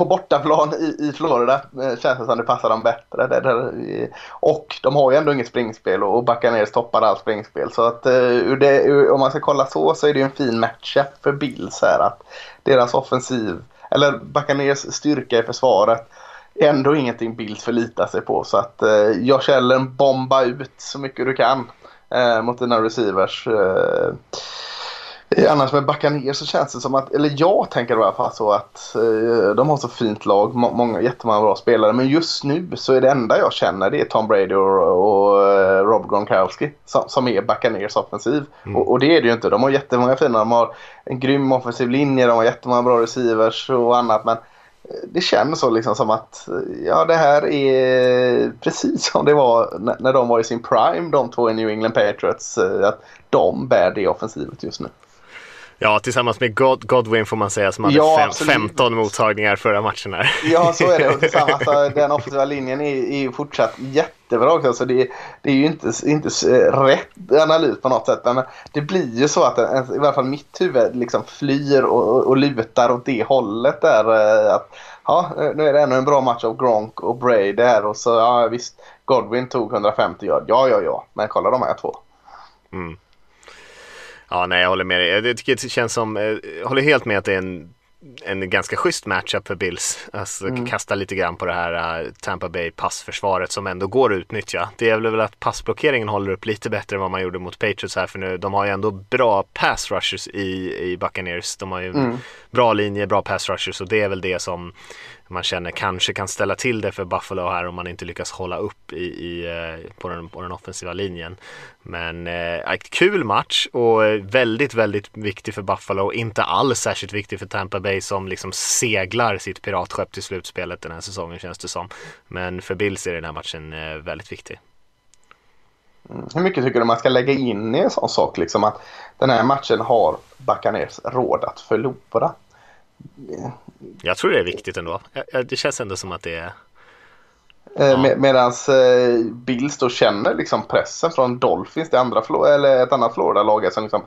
C: på bortaplan i, i Florida eh, känns det som det passar dem bättre. Det, det, och de har ju ändå inget springspel och, och Buccaneers toppar allt springspel. Så att eh, det, om man ska kolla så så är det ju en fin matchup för Bills här. Att deras offensiv, eller Buccaneers styrka i försvaret är ändå ingenting Bills förlitar sig på. Så att eh, jag Josh Allen bomba ut så mycket du kan eh, mot dina receivers. Eh, Annars med backa ner så känns det som att, eller jag tänker i alla fall så att eh, de har så fint lag, må, många, jättemånga bra spelare. Men just nu så är det enda jag känner det är Tom Brady och, och uh, Rob Gronkowski som, som är backa ner offensiv. Mm. Och, och, det är det ju inte. De har jättemånga fina, de har en grym offensiv linje, de har jättemånga bra receivers och annat. Men eh, det känns så liksom som att ja, det här är precis som det var när de var i sin prime, de två i New England Patriots. Att de bär det offensivet just nu.
B: Ja, tillsammans med God, Godwin får man säga som hade ja, fem, 15 mottagningar förra matchen här.
C: Ja, så är det. Och tillsammans, den offensiva linjen är, är fortsatt jättebra också. Så det, det är ju inte, inte rätt analys på något sätt. Men det blir ju så att i alla fall mitt huvud liksom flyr och, och lutar åt det hållet där. Eh, att, ja, nu är det ännu en bra match av Gronk och Bray där. Och så, ja visst, Godwin tog 150 yard. Ja, ja, ja. Men kolla de här två. Mm.
B: Ja, nej, jag håller med dig. Jag tycker det känns som, eh, jag håller helt med att det är en en ganska schysst matchup för Bills. Alltså mm. kasta lite grann på det här uh, Tampa Bay passförsvaret som ändå går att utnyttja. Det är väl att passblockeringen håller upp lite bättre än vad man gjorde mot Patriots här för nu. De har ju ändå bra pass rushers i, i Buccaneers. De har ju mm. bra linje, bra pass rushers och det är väl det som man känner kanske kan ställa till det för Buffalo här om man inte lyckas hålla upp i, i eh, på, den, på den offensiva linjen. Men eh, kul match och eh, väldigt, väldigt viktig för Buffalo. Inte alls särskilt viktig för Tampa Bay som liksom seglar sitt piratskepp till slutspelet den här säsongen känns det som. Men för Bills är den här matchen eh, väldigt viktig.
C: Mm, hur mycket tycker du man ska lägga in i en sån sak? Liksom att den här matchen har Buccaneers råd att förlora?
B: Jag tror det är viktigt ändå. Det känns ändå som att det är
C: eh, Ja. Med, Medan eh, Bills då känner liksom pressen från Dolphins, det andra, eller ett annat Florida-lag. Som liksom,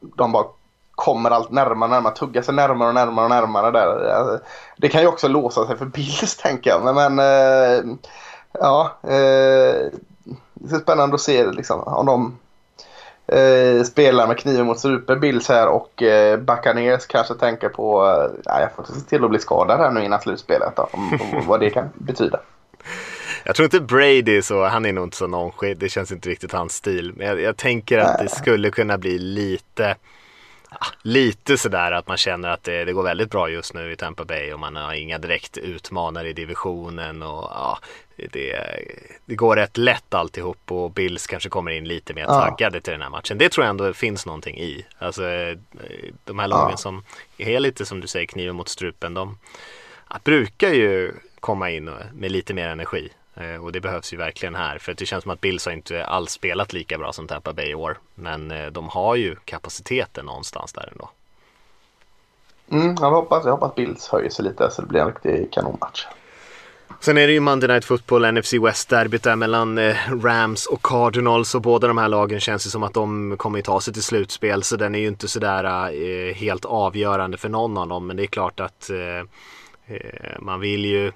C: de bara kommer allt närmare och närmare, tuggar sig närmare och närmare och närmare där. Det kan ju också låsa sig för Bills tänker jag. Men, men eh, ja, det är spännande att se liksom, om de eh, spelar med kniven mot strupen Bills här och eh, Buccaneers kanske tänker på eh, jag får se till att bli skadad här nu innan slutspelet då, om, om, vad det kan betyda.
B: Jag tror inte Brady så, han är nog inte så nonchig, det känns inte riktigt hans stil. Men jag, jag tänker att Nej. det skulle kunna bli lite lite sådär att man känner att det, det, går väldigt bra just nu i Tampa Bay och man har inga direkt utmanare i divisionen och ja, det, det går rätt lätt alltihop och Bills kanske kommer in lite mer taggade ja. till den här matchen. Det tror jag ändå finns någonting i. Alltså de här lagen ja. som är lite som du säger kniven mot strupen, de brukar ju komma in med lite mer energi. Eh, och det behövs ju verkligen här för det känns som att Bills har inte alls spelat lika bra som Tampa Bay i år. Men eh, de har ju kapaciteten någonstans där ändå.
C: Mm, jag hoppas, jag hoppas Bills höjer sig lite så det blir en riktig kanonmatch.
B: Sen är det ju Monday Night Football, NFC West-derbyt där mellan eh, Rams och Cardinals och båda de här lagen känns det som att de kommer ta sig till slutspel så den är ju inte sådär eh, helt avgörande för någon av dem men det är klart att eh, man vill ju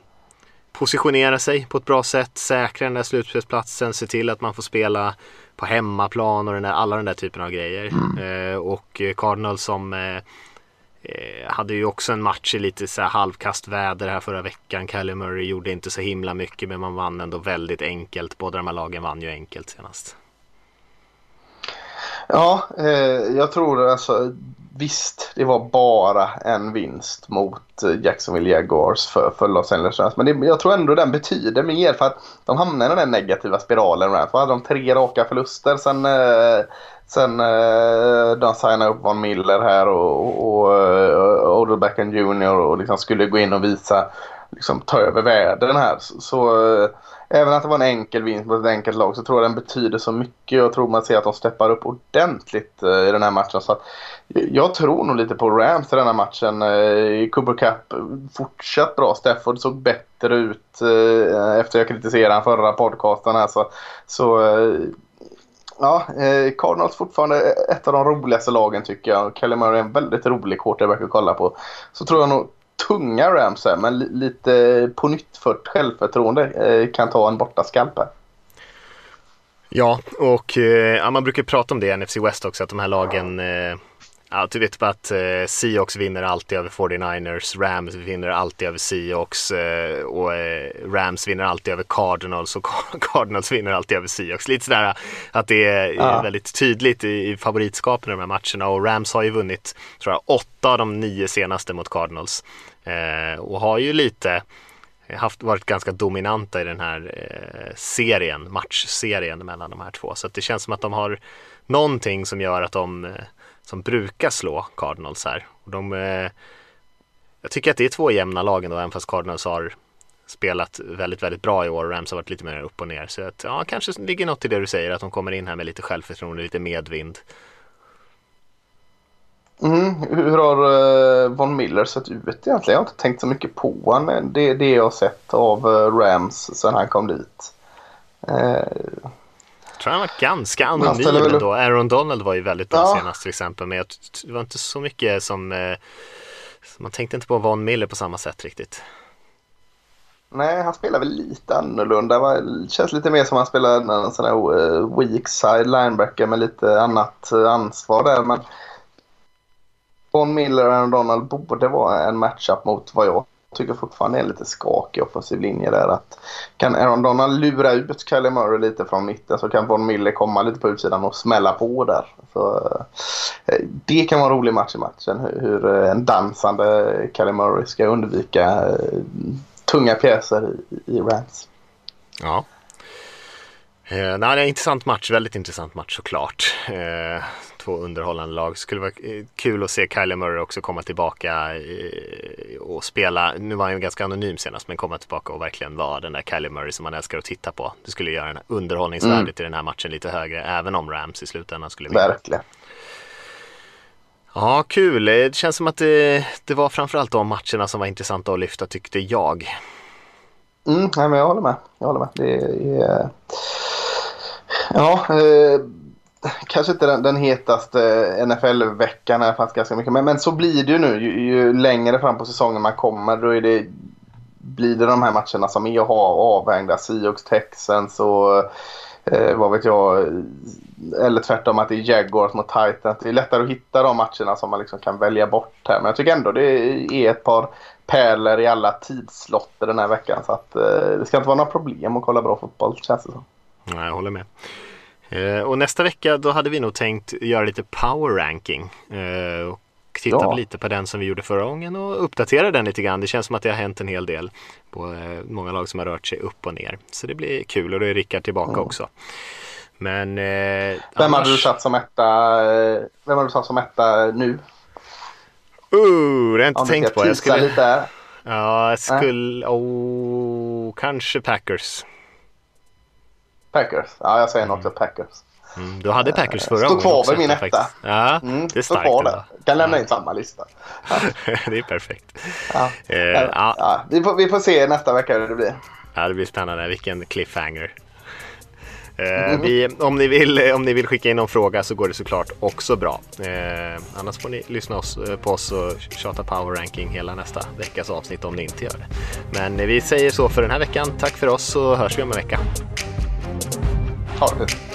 B: positionera sig på ett bra sätt, säkra den där slutspelsplatsen, se till att man får spela på hemmaplan och den där, alla den där typen av grejer. Mm. Eh, och Cardinals som eh, hade ju också en match i lite så här halvkast väder här förra veckan. Kylie Murray gjorde inte så himla mycket men man vann ändå väldigt enkelt. Båda de här lagen vann ju enkelt senast.
C: Ja, eh, jag tror alltså Visst, det var bara en vinst mot eh, Jacksonville Jaguars för, för Los Angeles Rams. Men det, jag tror ändå den betyder mer för att de hamnade i den negativa spiralen. Rams. Då hade de tre raka förluster sen, eh, sen eh, de signade upp Von Miller här och, och, och eh, Odell Beckham Jr. och liksom skulle gå in och visa, liksom ta över världen här. Så, så eh, även att det var en enkel vinst mot ett enkelt lag så tror jag den betyder så mycket. Jag tror man ser att de steppar upp ordentligt eh, i den här matchen. Så att, eh, jag tror nog lite på Rams i den här matchen. Uh, Cooper Cup fortsatt bra. Stafford såg bättre ut eh, efter jag kritiserade han förra podcasten här. Så, så Ja, eh, Cardinals fortfarande ett av de roligaste lagen tycker jag. Kelly Murray är en väldigt rolig quarterback att kolla på. Så tror jag nog tunga Rams här, men lite på nytt för självförtroende eh, kan ta en bortaskalp här.
B: Ja, och eh, ja, man brukar prata om det i NFC West också, att de här lagen eh, Ja, du vet bara att eh, Seahawks vinner alltid över 49ers, Rams vinner alltid över Seahawks eh, och eh, Rams vinner alltid över Cardinals och Cardinals vinner alltid över Seahawks. Lite sådär att det är ja. väldigt tydligt i, i favoritskapen i de här matcherna och Rams har ju vunnit, tror jag, åtta av de nio senaste mot Cardinals eh, och har ju lite haft, varit ganska dominanta i den här eh, serien, matchserien mellan de här två. Så det känns som att de har någonting som gör att de eh, som brukar slå Cardinals här. Och de, eh, jag tycker att det är två jämna lag ändå, även fast Cardinals har spelat väldigt, väldigt bra i år och Rams har varit lite mer upp och ner. Så att, ja, kanske ligger något i det du säger, att de kommer in här med lite självförtroende, lite medvind.
C: Mm, hur har uh, Von Miller sett ut egentligen? Jag har inte tänkt så mycket på honom. Det, det jag har sett av eh, Rams sedan han kom dit. Uh,
B: tror han var ganska anonym ändå. Aaron Donald var ju väldigt bra ja. senast till exempel. Men det var inte så mycket som, eh, man tänkte inte på Von Miller på samma sätt riktigt.
C: Nej, han spelar väl lite annorlunda. Det känns lite mer som han spelar en sån här uh, weak side linebacker med lite annat uh, ansvar där. Men Von Miller och Aaron Donald borde vara en matchup mot vad jag tycker fortfarande är en lite skakig offensiv linje där. Att kan Aaron Donald lura ut Kylie Murray lite från mitten så kan Von Miller komma lite på utsidan och smälla på där. Så, eh, det kan vara en rolig match i matchen hur, hur eh, en dansande Kylie Murray ska undvika eh, tunga pjäser i, i Rams.
B: Ja. Eh, nej, det är en intressant match, väldigt intressant match såklart. Eh, två underhållande lag. Skulle vara eh, kul att se Kyler Murray också komma tillbaka eh, och spela. Nu var han ju ganska anonym senast men komma tillbaka och verkligen vara den där Kyler Murray som man älskar att titta på. Det skulle göra den underhållningsvärdet mm. i den här matchen lite högre även om Rams i slutändan skulle
C: vinna. Verkligen.
B: Ja, kul. Det känns som att det, det var framförallt de matcherna som var intressanta att lyfta tyckte jag.
C: Mm, nej, men jag håller med. Jag håller med. Det är... Ja, eh kanske inte den, den hetaste eh, NFL-veckan är faktiskt ganska mycket. Men, men så blir det ju nu. Ju, ju, längre fram på säsongen man kommer då är det, blir det de här matcherna som är avvägda. Seahawks, Texans och eh, vad vet jag. Eller tvärtom att det är Jaguars mot Titans. Det är lättare att hitta de matcherna som man liksom kan välja bort här. Men jag tycker ändå det är ett par pärlor i alla tidslotter den här veckan. Så att eh, det ska inte vara några problem att kolla bra fotboll känns det som.
B: Nej, jag håller med. Eh, och nästa vecka då hade vi nog tänkt göra lite power ranking. Eh, och titta ja. lite på den som vi gjorde förra gången och uppdatera den lite grann. Det känns som att det har hänt en hel del på eh, många lag som har rört sig upp och ner. Så det blir kul och då är Rickard tillbaka mm. också. Men eh,
C: Vem annars... hade du satt som etta, vem hade du satt som etta nu?
B: Uh, det har jag inte Om tänkt på. Jag skulle... lite. Ja, jag skulle... Oh, kanske Packers.
C: Packers. Ja, jag säger nog också Packers.
B: Mm, du hade Packers förra
C: gången Står kvar vid min etta.
B: Ja, mm, det är starkt. Kvar där.
C: Kan lämna in samma lista.
B: Ja. det är perfekt.
C: Ja. Uh, ja. ja. Vi, får, vi får se nästa vecka hur det blir.
B: Ja, det blir spännande. Vilken cliffhanger. Mm. Vi, om, ni vill, om ni vill skicka in någon fråga så går det såklart också bra. Eh, annars får ni lyssna oss, eh, på oss och tjata power ranking hela nästa veckas avsnitt om ni inte gör det. Men vi säger så för den här veckan. Tack för oss så hörs vi om en vecka.
C: Ha det